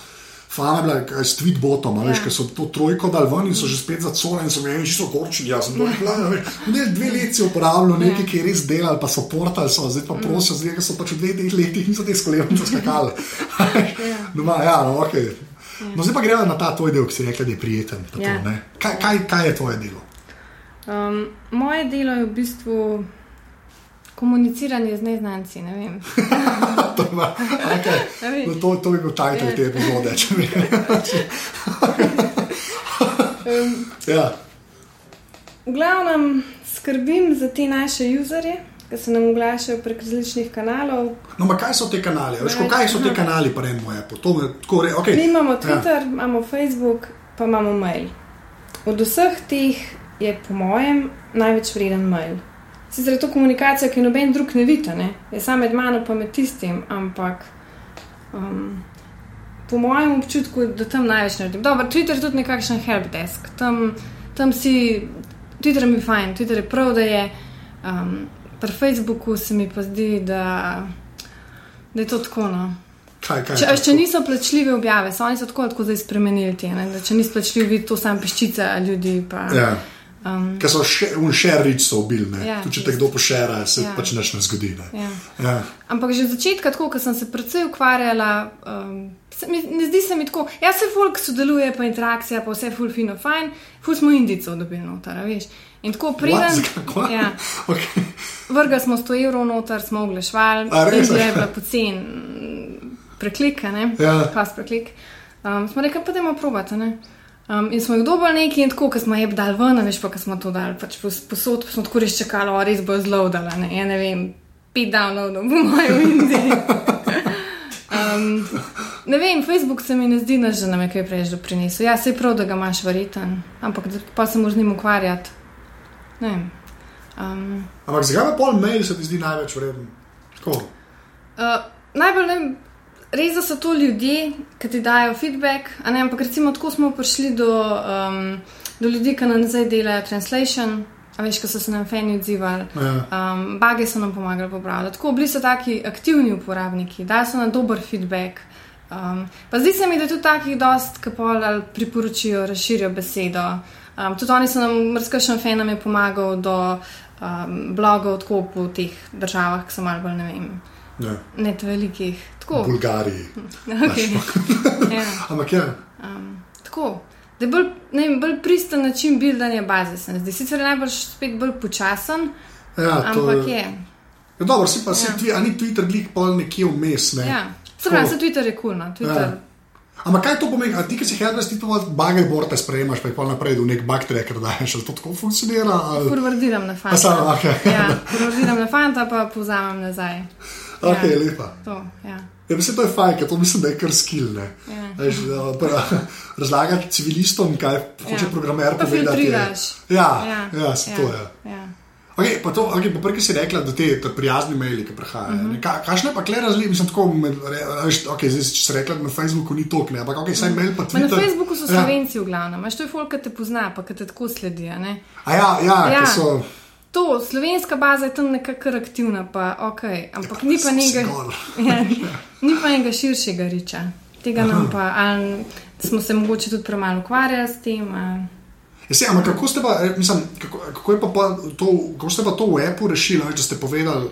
fama bila kaj s tweetbotom, ja. veš, Ja. ker so to trojko dal ven in so že spet zacole in so mi čisto korčili, jaz sem to rekel, veš, ne, dve leti si uporabljal nekaj, ki je res delal, pa so portal, so, zdaj pa prosijo, zdaj so pač v dveh teh letih niso te skolevnice skakali. Doma, ja, no, ok. No, zdaj pa gremo na ta tvoj del, ki si rekel, da je prijeten. pa to, Ja. ne. Kaj, kaj, kaj je tvoje delo? Um, moje delo je v bistvu komuniciranje z neznanci. Ne. To, ima- okay. Ne no, to, to bi bil titel Ja. te epizode. če bi- Um, ja. v glavnem skrbim za te naše userje, ki se nam oglašajo prek različnih kanalov. No, ma kaj so te kanali? Veš, kaj so te kanali enem Apple? To me tako re, okay. Mi imamo Ja. Twitter, ja. imamo Facebook, pa imamo mail. Od vseh teh je, po mojem, največ vreden mail. Sicer je to komunikacija, ki noben drug ne vidi, ne? je samo med mano pa med tistim, ampak um, po mojem občutku, da tam največ naredim. Dobro, Twitter je tudi nekakšen helpdesk, tam, tam si, Twitter mi je fajn, Twitter je prav, da je. Um, pri Facebooku se mi pa zdi, da, da je to tako. No. Kaj, kaj, Če, to? če niso plačljive objave, so oni so tako, tako zdaj spremenili te. Ne? Da Če niso plačljivi, vidi to samo peščica ljudi. Pa, Ja. Um, Ker so še un reach so ubili. Ja, Tudi če te kdo pošera, se Ja. pač nič ne zgodi. Ne. ja. Ja. Ampak že od začetka, tako, ko sem se predvsej ukvarjala, um, se mi, ne zdi se mi tako. Jaz se folk sodeluje, pa interakcija, pa vse ful fino, fajn, ful smo indicov dobili noter, veš. In tako. Zakaj? Ja, Okay. vrga smo 100 evrov noter, smo oglašvali, in je bila pocen preklika, ne? Ja. Pas preklik. Um, smo rekli, pa da imamo probati, ne? Um, in smo jih dobili neki in tako, ko smo jih dali ven, veš pa, ko smo to dali, pač pos- posod, smo tako res čakali, o, res bo zloadala, ne, ja ne vem, pet downloadov po mojem Indiji. Um, ne vem, Facebook se mi ne zdi, da že nam je kaj prej že prinesel. Ja, se je prav, da ga imaš verjeten, ampak pa se moraš z njim ukvarjati. Ne vem. Um, Ampak zakaj pa pol mail se ti zdi največ vreden? Tako. Uh, najbolj ne, vem, res da so to ljudje, ki ti dajo feedback. Ne, ampak recimo tako smo prišli do, um, do ljudi, ki nam zdaj delajo translation. A veš, ko so se nam fani odzivali, Ja. um, bage so nam pomagali popravljati. Tako bili so taki aktivni uporabniki, dali so nam dober feedback. Um, pa zdi se mi, da je tudi takih dost, ki pol ali priporočijo, razširijo besedo. Um, tudi oni so nam, mrzkašen fan nam je pomagal do um, blogov tako po teh državah, ki so malo bolj, ne vem, Ja. ne te velikih. Tako. Bulgariji. Okay. ja, Ampak ja. um, tako. Da je bolj, ne vem, bolj pristen način buildanja baze, se mi zdi. Sicer je najbolj spet bolj počasen, Ja, to ampak je. Ja, dobro, si pa si Ja. ti, a ni Twitter glik pol nekje vmes, ne? Ja. Se pravi, se Twitter je kul, cool, no. Twitter. Ja. Ampak kaj to pomeni? A ti, ki si headless, ti to bagaj borte sprejemaš, pa jih pol naprej v nek bug tracker daješ, ali to tako funkcionira? Ali... Forwardiram na fanta. Samo, okej. ja, forwardiram na fanta, pa povzamem nazaj. Ok, Ja. lepa. To, ja. Ja, mislim, to je fajn, ker to mislim, da je kar skill. Ne? Ja. Veš, da, Razlagati civilistom, kaj hoče Ja. programer Pa povedati. je-. Ja, ja, ja, se ja, to je. Ja. Ok, Okay, pa to, okay, pa prej si rekla, da te, te prijazne maili, ki prihajajo. Uh -huh. Ka, Kakšne pa kle razlike, mislim, tako, med, veš, okay, zdaj, če si rekla, da na Facebooku ni tok, ne, ampak okay, saj mail pa Twitter. na Facebooku so Ja. slovenci v glavnem, imaš to je folk, ki te pozna, pa ki te tako sledi. a ne. A ja, ja, Ja. ja. so. To, slovenska baza je tam nekako aktivna, pa ok, ampak Ja, ni pa zgolj. ja, ni pa nekega širšega riča. Tega nam pa, ali smo se mogoče tudi premalo ukvarjali s tem. A, Ja, se, ampak kako ste pa, eh, mislim, kako, kako, pa pa to, kako ste pa to v appu rešili, da ste povedali,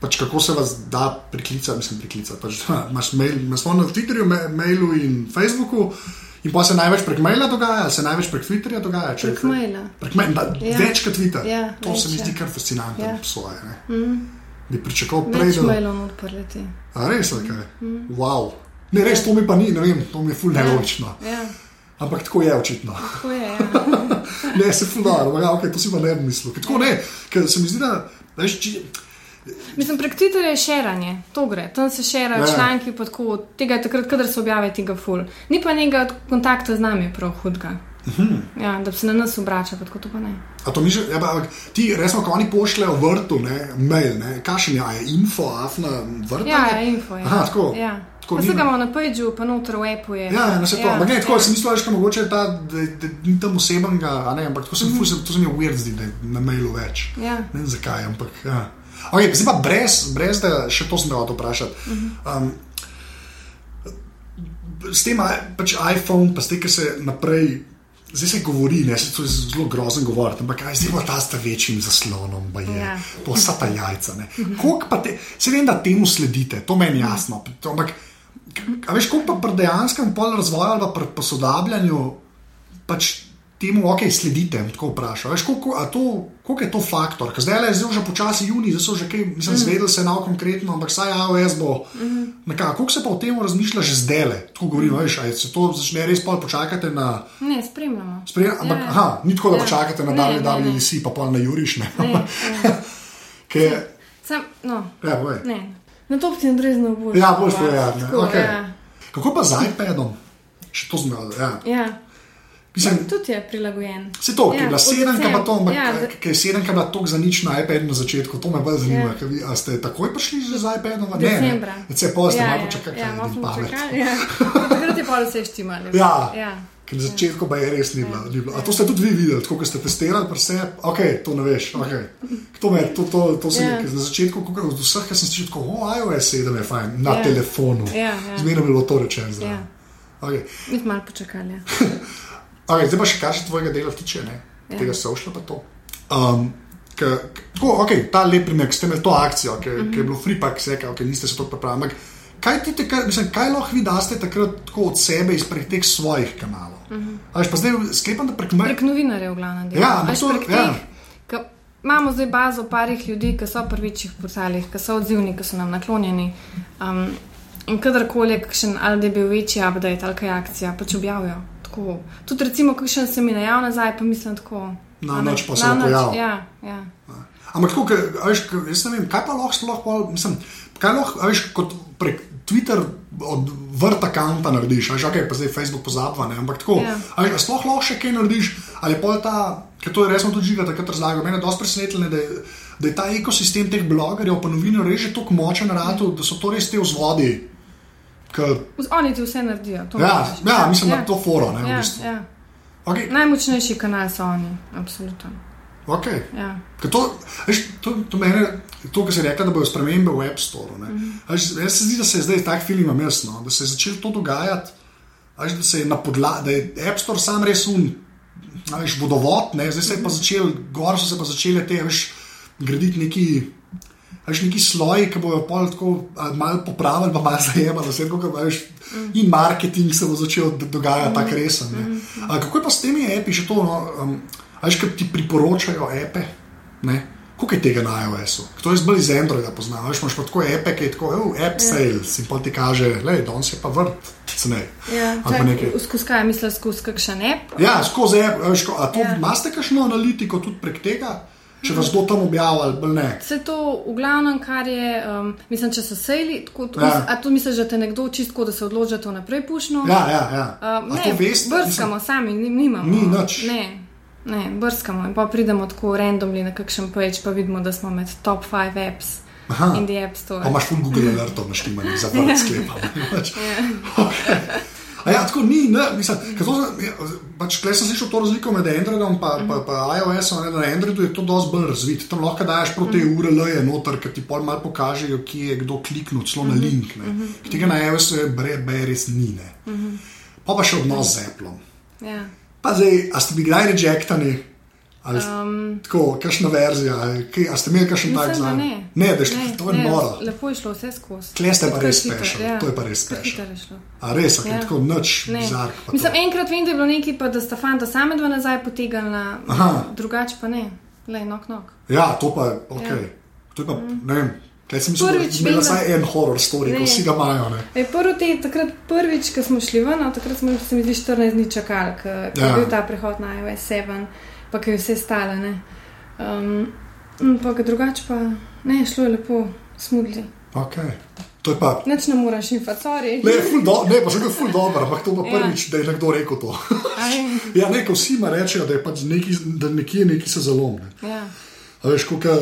pač kako se vas da priklicati, mislim, priklicati. Pač, da, imaš mail, imaš na Twitterju, ma- mailu in Facebooku. In pa se največ prek maila dogaja, se največ prek Twitterja dogaja? če Prek maila. Prek maila, ja. Ja. več kot Twitter. Ja, to se več, mi zdi ja. kar fascinantno, ja. Ja. svoje. Mm. Bi pričakoval prej, več da. mailov not preleti. A res, kaj? Mm. Wow. Ne, res, to mi pa ni, ne vem, to mi je ful nelogično. Ja, Ampak tako je očitno. tako je. Ja. Ne, se fulano, ja, okay, to si pa ne bi mislil. Ker Tako ne, ker se mi zdi, da veš, Mislim, prek Twitterja je širanje, to gre. Tam se širajo Ja. ja. članki, pa tako, tega je takrat, kadar se objavi tega ful. Ni pa nekega kontakta z nami prav hudega. Uh Mhm. -huh. ja, da se na nas obrača, tako to pa ne. a to mi že, ja, pa, ti, resno, ko oni pošljejo vrtu, ne, mail, ne, kakšen je, je info, afna, vrt. Ja, ja info je. Aha, tako. Ja. Tako Pa ni- se ga imamo na pageu, pa noter v appu je. Ja, ja, na se to, Ja, ampak ne, tako ja. sem mislil, veš, ka mogoče ta, da, da ni tam osebenga, a ne, ampak mm -hmm. to se mi je weird zdi, da je na mailu več. Ja. Ne vem zakaj, ampak. Ja. Okay, zdaj pa brez, brez da še to sem hotel vprašati. Um, s tem pač iPhone, pa s tem, ki se naprej. Zdaj se govori, ne, se to je zelo grozen govoriti, ampak kaj zdaj bo ta s večjim zaslonom, pa je Ja. to vsa ta jajca. Te, se vem, da temu sledite, to meni jasno. To, ampak, a veš, koliko pa pri dejanskem pol razvoju ali pri posodabljanju pač temu, ok, sledite, tako vprašal. Veš, koliko, a to, koliko je to faktor? Ker zdaj je zdaj že počasi juni, zdaj so že kaj, mislim, mm. zvedeli se nav konkretno, ampak saj iOS bo. Mm. Koliko se pa o tem razmišlja že zdaj le? Tako govorim, mm. veš, se to začne res pol počakati na. Ne, spremljamo. Sprejem, ampak, Ja. aha, ni tako, da Ja. počakate na Ne, ne, ne. WWDC, pa pol na Juriš, ne. Ne. Ker, Sam, no, ja, povej. ne. Na to ti Andrej bolj. Ja, boš povedal. okej. ja. Kako pa z iPadom? Še to zmel, ja. ja. Mislim, Tudi je prilagojen. Se to, ki je Ja, bila sedemka, pa to, ampak Ja, ja, da- ki je sedemka bila tako za nič na iPadu na začetku, to me bolj zanima. Ja. Ja. Ste takoj prišli že z iPadom? Ne, Decembra. ne. Se pa ste Ja, malo ja, počakali, Ja, kaj malo je čakali. Ja. Takrat je pa vse štimali. Ja. ja. Ker na začetku pa je res ni bilo. Ni bilo. A to ste tudi vi videli, tako kot ste testirali, vse, ok, to ne veš. Okay. To, me, to, to, to se Ja. yeah. na začetku, ko, od vseh, ki sem slišal, tako, o, iOS 7 je fajn, na Ja. yeah. telefonu. Ja, ja. Zmerno bi bilo to rečeno. Ja. Yeah. Okay. Mi smo malo počakali. Ja. Okay, zdaj pa še kar se tvojega dela tiče, ne? Ja. tega social pa to. Um, K, tako, okay, ta lep primer, ki ste imeli to akcijo, ki, mm -hmm. ki je bilo free, pa se je, okay, niste se to pripravili. Ampak kaj, ti, te, kaj, mislim, kaj lahko vi daste takrat od sebe iz prek teh svojih kanalov? Mm -hmm. Veš, pa zdaj sklepam, da prek. Prek novinarjev, v glavnem. Ja, to- prek ja. teh. Imamo zdaj bazo parih ljudi, ki so pri večjih portalih, ki so odzivni, ki so nam naklonjeni. Um, in kadarkoli je kakšen, ali da je bil večji update ali kaj akcija, pač objavijo. Tako. Tudi recimo, kakšen se mi najav nazaj, pa mislim tako. Na noč pa se na pojavil. Ja, ja. Ampak tako, a veš, ke- jaz ne vem, kaj pa lahko sploh, mislim, kaj lahko, veš, kot prek Twitter od vrt akonta narediš, veš, ok, pa zdaj Facebook pozabva, ne, ampak tako, Ja. veš, sploh lahko še kaj narediš, ali pa je ta, ker to je resno tudi žiga, takrat razlagal, mene je dosti presenetilo, da, je- da je ta ekosistem teh blogerjev, pa novinarjev že tako močen rado, da so to res te vzvodi. Oni ti vse naredijo. ja, ja, mislim, da to foro, ne, v Ja, bistvu. ja. Okay, Najmočnejši kanal so oni, absolutno. okay. Ja. Ker To, veš, to, to, mene, to, kar si rekla, da bodo spremembe v App Store. Mm -hmm. veš, jaz se zdi, da se je zdaj tak film imel, no, da se je začelo to dogajati, veš, da, se je podla, da je App Store sam res un, veš, vodovod, ne, zdaj se je pa začel, gor so se pa začele te, veš, graditi neki. Veš, neki sloji, ki bojo pol tako malo popravili, pa malo zajemali, vse kako veš. In marketing se bo začel do- dogajati tako resen. ne. A, kako je pa s temi api še to? No, um, a veš, kaj ti priporočajo ape? Ne? Koliko je tega na iOS-u? To jaz bolj iz Androida poznam. Veš, imaš pa tako ape, ki je tako, oh, app sales in pa ti kaže, le, danes je pa vrt, cenej. Ja. Skozi kaj misliš, skozi kakšen app? Ja, skozi app, a to Ja. imate kakšno analitiko tudi prek tega? Če vas kdo tam objavlja ali ne. Vse to, v glavnem, kar je, um, mislim, če so sejli, tako, Ja. ja. a to misliš, da te nekdo čistko, da se odloča, da to naprej pušno? Ja, ja, ja. A ne, to veste? brskamo sami, ni- nimamo. Ni nič. Ne. Ne, brskamo in pa pridemo tako randomly na kakšen page, pa vidimo, da smo med top 5 apps Aha. in the App Store. Pa imaš full Google alertov, naš tim, za vrh sklepa. Pač. A ja, tako ni, ne, mislim, to, ja, pač, klej sem slišal to razliko med Androidom in pa, pa, pa iOS-om, na Androidu je to dosti bolj razvito. Tam lahko daš proti mm. URL-je noter, ker ti pol malo pokažejo, kje je kdo kliknil, celo na link. Ne. Tega na iOS-u je bre, bre, res ni. Ne. Pa pa še odnos z Apple. Ja. Pa zdaj, a ste bili kdaj rejectani? Ali Um, Tako, kakšna verzija, ali ste imeli kakšen tak zanj? ne. Ne, da ste, to je ne, noro. Lepo je šlo vse skozi. Tle ste pa res hitro, special, to je pa res šlo. A res, Ja. tako noč, Ne. bizar. pa Mislim, to. enkrat vem, da je bilo nekaj, pa da sta fanta same dva nazaj potegnila, drugače pa ne, le nok nok. Ja, to pa je, ok. To je pa, ne vem, kaj sem Ja. Prvič da- vsaj en horror story, ko Ne. vsi ga imajo, ne. E, prvo te, takrat prvič, ko smo šli ven, no, takrat smo se mi zdi 14 dni čakali, ker Ja. je bil ta prehod na iOS 7, pa ki je vse stale. Ne. Um, ga drugače pa ne, šlo je lepo, smudli. Ok. To je pa, Nič ne moraš in facori. ne, do, ne, pa še kot ful dobro, ampak to pa Ja. prvič, da je nekdo rekel to. Ja, ne, ko vsi ima rečejo, da je pač neki, da nekje neki se zalomne. ja. A veš, koliko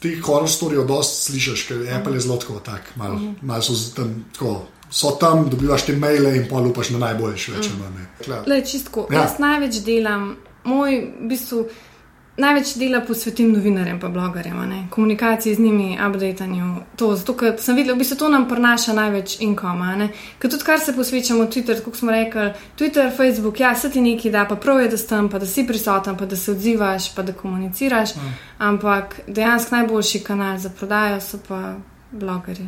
teh horror storijev dosti slišiš, ker Apple je zelo tako, tak, malo Mhm. mal so tam, tako, so tam, dobivaš te maile in pa lupaš na najboljši, več ali manj. ne. Klar. Le, čistko. Ja. Ja. Jaz največ delam, moj v bistvu. Največ dela posvetim novinarjem in blogerjem, ne? komunikaciji z njimi, updatanju. To, zato, ker sem videl, da v bistvu to nam prinaša največ inkoma. Ker tudi kar se posvečamo, Twitter, kot smo rekli, Twitter, Facebook, ja, se ti nekaj da, pa prav je, da si tam, pa da si prisoten, pa da se odzivaš, pa da komuniciraš. Mm. Ampak dejansko najboljši kanal za prodajo so pa blogerji.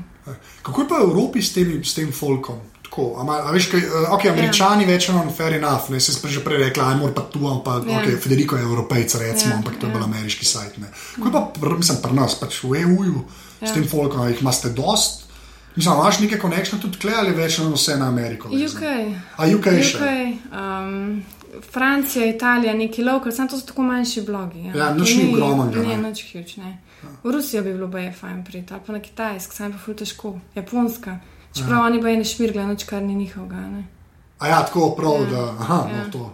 Kako je pa v Evropi s, temi, s tem folkom? Tako, a, ma- a veš, kaj, uh, ok, američani ja. več manj fair enough, ne, se sem že prej rekla, ajmo pa tu, pa ja. Ja. ok, Federico je evropejc, recimo, ja. Ja, ampak to je ja. bil ameriški sajt. Ne. Kako je pa, pr, mislim, pri nas, pač v EU-ju, ja. s Ja. tem folkom, jih imate dost? Mislim, imaš neke konekšne tudi kle ali več manj vse na Ameriko? UK. A UK, še? UK, um, Francija, Italija, neki lokal, samo to so tako manjši blogi. Ja, To nič ni ogromnega, ne. Ne, nič huge, ne. V Rusijo bi bilo baje fajn priti, ali pa na Kitajsk, sam pa ful težko. Japonska, čeprav oni baje ne šmirgle, nič kar ni njihovega. Ne. A ja, tako prav, Ja. da aha, Ja. no, to.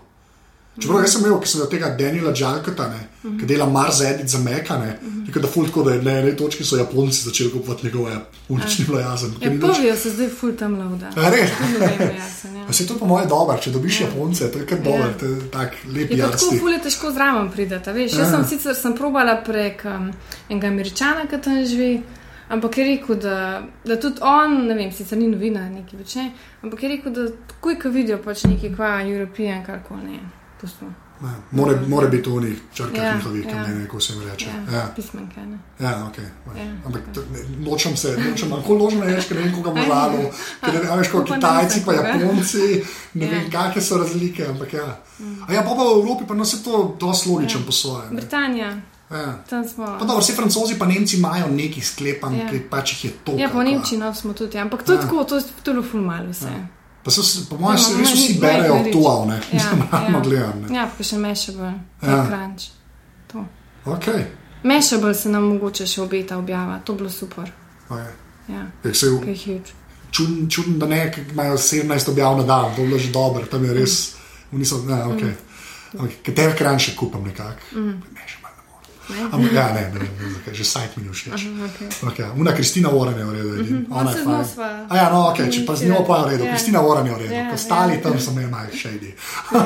Čeprav jaz sem imel, ki sem od tega Daniela Džalkota, ne, Mhm. mm -hmm. ki dela Mars Edit za Mekane, mm -hmm. da ful tako, da je na eni točki so Japonci začeli kupovati njegove app, unič ni bilo jasno. ker Ja, ni nič- povijo se zdaj ful tam lauda. A res? Jasen, ja. To po moje dobro, če dobiš Ja. Japonce, to je kar Ja. dobro, to je tak lep Je pa tako jarsti. ful je težko zraven prideti, veš. Ja. Jaz sem sicer sem probala prek um, enega američana, ki tam živi. Ampak je rekel, da, da tudi on, ne vem, sicer ni novinar, neki več ne, ampak je rekel, da takoj, ko vidijo pač neki kva, European, kar koli ne, pustimo. Ne, More, more biti v njih črkah Ja, njihovih, ja. ne kako se jim reče. Ja, Ja, pismenke, ne. ja ok. Ja, Ampak ne, nočem se, nočem, kako ložno je, ker ne vem, koga bo valo, ker ne veš, kot Kitajci, pa. Japonci, ne Ja. vem, kakšne so razlike, ampak ja. A ja, pa pa v Evropi pa nas je to dosti logičen Ja. po svoje. Britanija, Ja. Pa dobro, vsi francozi pa Nemci imajo neki sklepam, Ja. ki pač jih je to. Ja, po Nemčiji no, smo tudi, ja. ampak to je Ja. tako, to je to je bilo ful malo vse. Pa so, po mojem, Ja, se ma- res vsi berejo to, ne? Ja, ja. gledam. ne. Ja, pa še Mashable, Ja. ja. Crunch. To. Ok. Mashable se nam mogoče še obeta objava, to bi bilo super. Okay. Ja, se je huge. čuden, čuden, da ne, imajo 17 objav na dan, to je že dobro, tam je res, oni so, ne, ok. Okay. Katere kran še kupam nekako? Mm. Ne, Ampak ja, ne, ne vem, zakaj, že sajt mi všeč. Okay. Okay. Una Kristina Warren je v redu, edin. Mhm. ona No, je fajn. A ja, no, ok, če pa z njo pa je v redu, Ja. Kristina Warren je v redu, Ja, ostali ja. tam so me malo shady.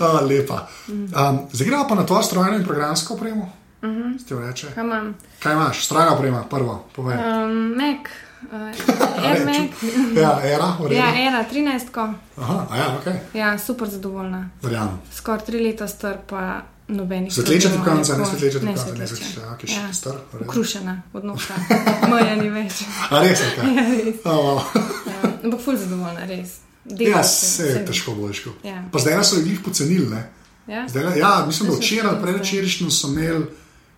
oh, lepa. Um, zdaj gremo pa na to strojno in programsko opremo. Uh Mhm. -huh. Kaj imam? Kaj imaš, strojna oprema, prvo, povej. Um, Mac, uh, Air Mac. Ja, era. Ja, era 13. Aha, ja, ok, Ja, super zadovoljna. verjamem. Skoraj tri leta star, pa nobenih. Svetleča problemov, tipkovnica, ne svetleča Ne tipkovnica, ne svetleča. svetleča, ok, še star. v redu. Ukrušena od nosa, moja ni več. A res je kaj? Ja, res. Oh, wow. Ja, Ampak ful zadovoljna, res. Ja, se, je vse. težko boljško. Ja. Pa zdaj so jih pocenili, ne? Ja? Zdaj, ja, mislim, da včeraj, šli, predvčerajšnjem sem imel,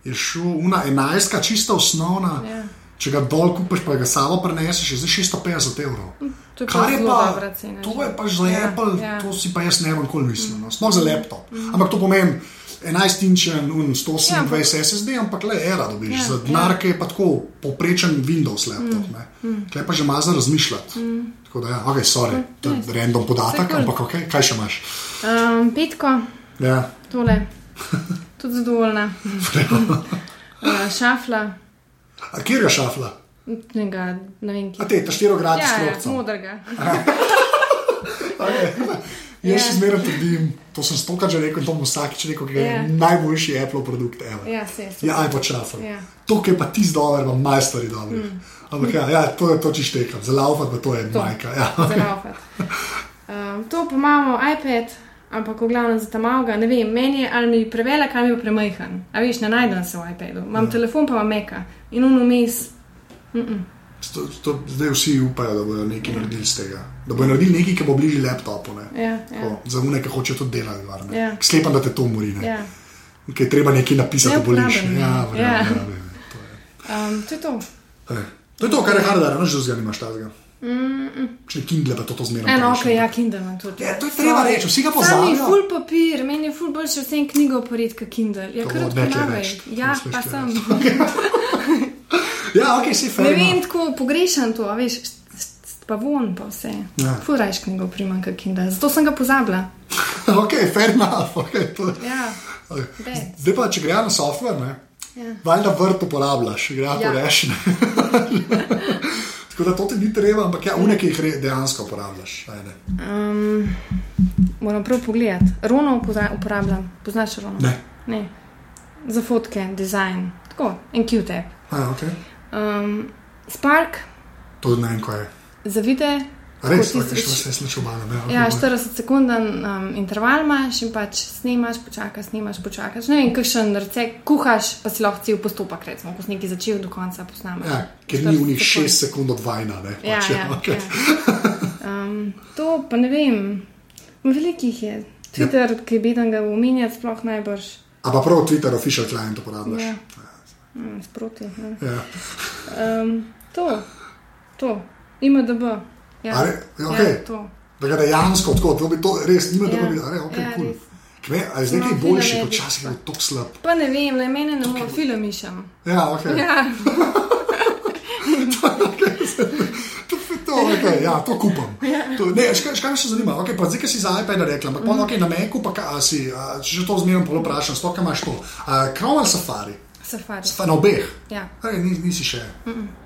je šel una enajstka, čista osnovna. Ja. Če ga dol kupiš, pa ga samo preneseš, je za 650 evrov. To je Kar pa je pa, cena. to že. je pač za Ja, Apple, ja. to si pa jaz ne bom nikoli mislil. No. Sploh za laptop. Ampak to pomeni 11 inčen, 128 Ja, SSD, ampak le era dobiš. Ja, za denar, ki je pa tako poprečen Windows laptop. Mm. Kaj pa že malo za razmišljati. Tako da, ja, ok, sorry, to je random podatek, cool. ampak ok, kaj še imaš? Um, petko, Ja. Tole, tudi zadovoljna. Uh, šafla, A kjer je šafla? tega, ne vem, A kje. te, ta štirograd Ja, ja, modrega. Okay. Jaz še Ja. zmeraj trdim, to sem stokrat že rekel, to bom vsakič rekel, ker je Ja. najboljši Apple produkt. ever. Ja, se je. Ja, pa čafel. Ja. To, je pa ti zdolj, ima majstori dobro. Mm. Ampak ja, ja, to je to, če štekam, za laufat pa to je To. majka. Ja. Um, to pa imamo iPad, ampak v glavnem za tam avga. Ne vem, meni je ali mi prevelik, ali mi je premajhen. A veš, ne najdem se v iPadu. Imam Ja. telefon, pa imam meka in unumis. To, to, zdaj vsi upajo, da bodo nekaj naredili z tega. Da bodo naredili nekaj, ki bo bližje laptopu. Ne? Ja, ja. Tako, Za une, ki hočejo to delati. var, ne. Ja. Sklepam, da te to mori. Ne? ja. Ker je treba nekaj napisati, da boliš. Je. Ja, verjamem, Ja. verjamem, to je. Um, to je to. Ej, To je to, kar je hardware, noč drugega nimaš tazga. Še Kindle pa to, to zmeraj. Eno, ok, ja, Kindle imam tudi. Ja, to je treba Sorry. reči, vsi ga Sam je pozabijo. full papir, meni je full boljše vsem knjigo pored, kot Kindle. Ja, kar to Ja, pa sem. Ja, ok, si Ne fair. vem, tako pogrešam to, a veš, pa von pa vse. Ja. Full rajš knjigo primam, kot Kindle. Zato sem ga pozabila. ok, fair enough. Okay, to, Ja. okay. Zdaj pa, če gre na software, ne, Ja. valjda vrt uporabljaš, gre ja. Ja. to reš. Tako da to ti ni treba, ampak ja, une, ki jih dejansko uporabljaš. Ajde. Um, moram prav pogledati. Rono uporabljam, poznaš Rono? Ne. ne. Za fotke, dizajn, tako, en Q-tap. Okay. Um, Spark, To ne vem, kaj je. za videe. A Res, šlo se je slučajno. Okay, Ja, 40 sekunden um, interval imaš in pač snimaš, počakaš, snimaš, počakaš. Ne vem, kakšen recept kuhaš, pa si lahko cel postopek, recimo, ko si nekaj začel, do konca posnameš. ja, ker ni v njih 6 sekund od vajna. Ne, Ja, pač, ja, okay. ja. Um, to pa ne vem, velikih je. Twitter, ja. ki je beden ga umenjati, sploh najbrž. A pa prav Twitter, official client uporabljaš. Ja. Mm, sproti. Ne. Ja. Um, to, to, IMDB. Ja, A re- ja, okej. ja, to. Da ga dejansko tako, to bi to res, nima da Ja. bi, ali ok, Ja, res. Kme, a je zdaj kaj Samo boljši, kot časih je bil tako slab. Pa ne vem, le mene ne more film mišem. Ja, ok. Ja, To, to, okay, ja, to kupam. To, ne, škaj, škaj me še zanima? Okay, pa zdaj, ki si za iPad rekla, ampak mm. okay, na Meku, pa kaj, si, a, če že to zmerno vprašam, stoka imaš to. A, Chrome ali Safari? Safari. Safari na obeh. Ja. Okay, nisi, nisi še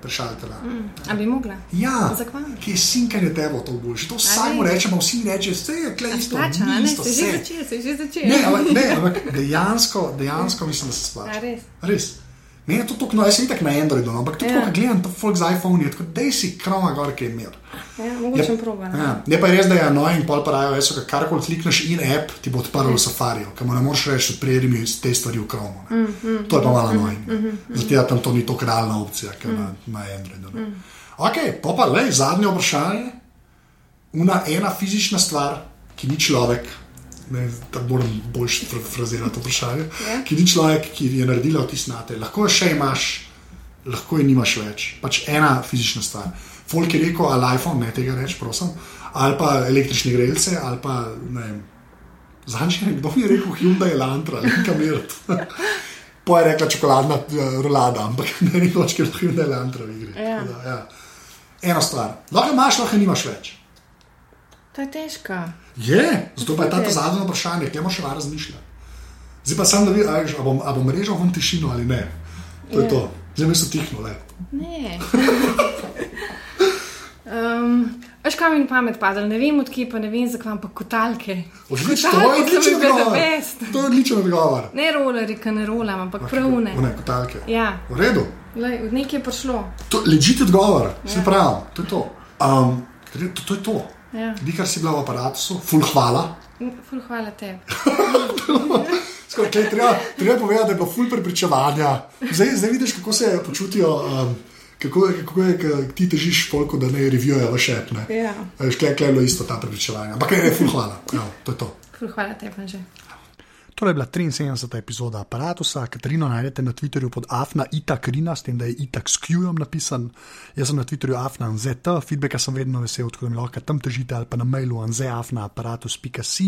prešaltila. Mm. A bi mogla? Ja, ki je sinkanje tebe to boljše. To ne. rečemo, vsi rečejo, vse je tle isto. Splača, ni a ne, isto, se že začel, se že začel. Ne, ampak, ne, ampak dejansko, dejansko mislim, da se splača. A res? Res. Meni je to tako, no, jaz sem tako na Androidu, no, ampak tudi, Ja. ko gledam to folk z iPhone, je tako, da si kroma gor, ki je mir. Ja, mogoče. Ja. Ne pa je res, da je annoying, pol pa rajo, ker karkoli klikneš in app, ti bo odprl v Safariju, ker mu ne moreš reči, prijedi mi te stvari v Chromu. ne. Mm, To je pa malo annoying. Zato ja, tam to ni tako realna opcija, ker Mm. na, na Androidu. ne. Ok, pa pa le, zadnje vprašanje. Una ena fizična stvar, ki ni človek. Ne, da moram bolj frazirati to vprašanje. Ja. Ki ni človek, ki je naredila vtis na te. Lahko jo še imaš, lahko je nimaš več. Pač ena fizična stvar. Folk je rekel, ali iPhone, ne tega reči, prosim, ali pa električne grelce, ali pa ne vem. Zanj je kdo mi je rekel, Hyundai Elantra, ali kam je. Po je rekla čokoladna uh, rolada, ampak ne vem, če je Hyundai Elantra v igri. Ja. Tako Da, ja. Ena stvar. Lahko imaš, lahko nimaš več. To je težko. Je, zato pa je ta Ok. zadnje vprašanje, ki moraš še razmišljati. Zdaj pa sem, da vidiš, ali bom, a bom režal v tišino ali ne. To je Ja. to. Zdaj me so tihnule. Ne. Um, Veš, kam mi na pamet padal, ne vem odkje, pa ne vem, zakaj, ampak kotalke. Odlično, to je odličen mi bile odgovor. best. To je odličen odgovor. Ne rolerji, ki ne rolam, ampak pravne. Ne, kotalke. Ja, V redu. Lej, od nekje je prišlo. To je ležite odgovor, ja. se pravi, to je to. Um, to, to je to. Ja. Vi, kar si bila v aparatu, full hvala. Ful, hvala tebi. Skoro, kaj, treba, treba povedati, da je bilo full prepričevanja. Zdaj, zdaj vidiš, kako se počutijo, um, kako, kako je, ko ti težiš polko, da ne revijujejo vaše apne. Ja. Veš, kaj, kaj je bilo isto ta prepričevanja. Ampak ne, full hvala. Ja, to je to. Ful, hvala tebi, že. To je bila 73. epizoda aparata. Katarino najdete na Twitterju pod Afna Itakrina, s tem, da je Itak s Q-jem napisan. Jaz sem na Twitterju Afna NZT, feedbacka sem vedno vesel, tako da mi lahko tam težite ali pa na mailu anzeafnaaparatus.si.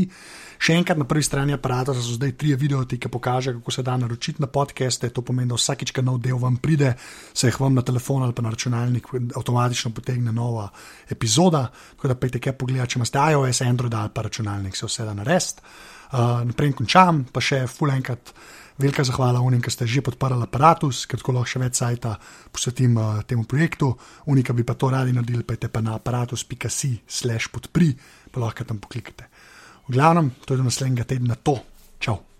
Še enkrat na prvi strani aparata so zdaj tri videoti, ki pokaže, kako se da naročiti na podcaste. To pomeni, da vsakič, ko nov del vam pride, se jih vam na telefon ali pa na računalnik avtomatično potegne nova epizoda. Tako da pejte kaj pogledati, če imate iOS, Android ali pa računalnik, se vse da narediti. Uh, naprej končam, pa še full enkrat. Velika zahvala unim, ki ste že podprli aparatus, ker tako lahko še več sajta posvetim uh, temu projektu. Unika bi pa to radi naredili, pa je pa na aparatus.si/slash podpri, pa lahko tam poklikate. V glavnem, to je do naslednjega tedna to. Čau!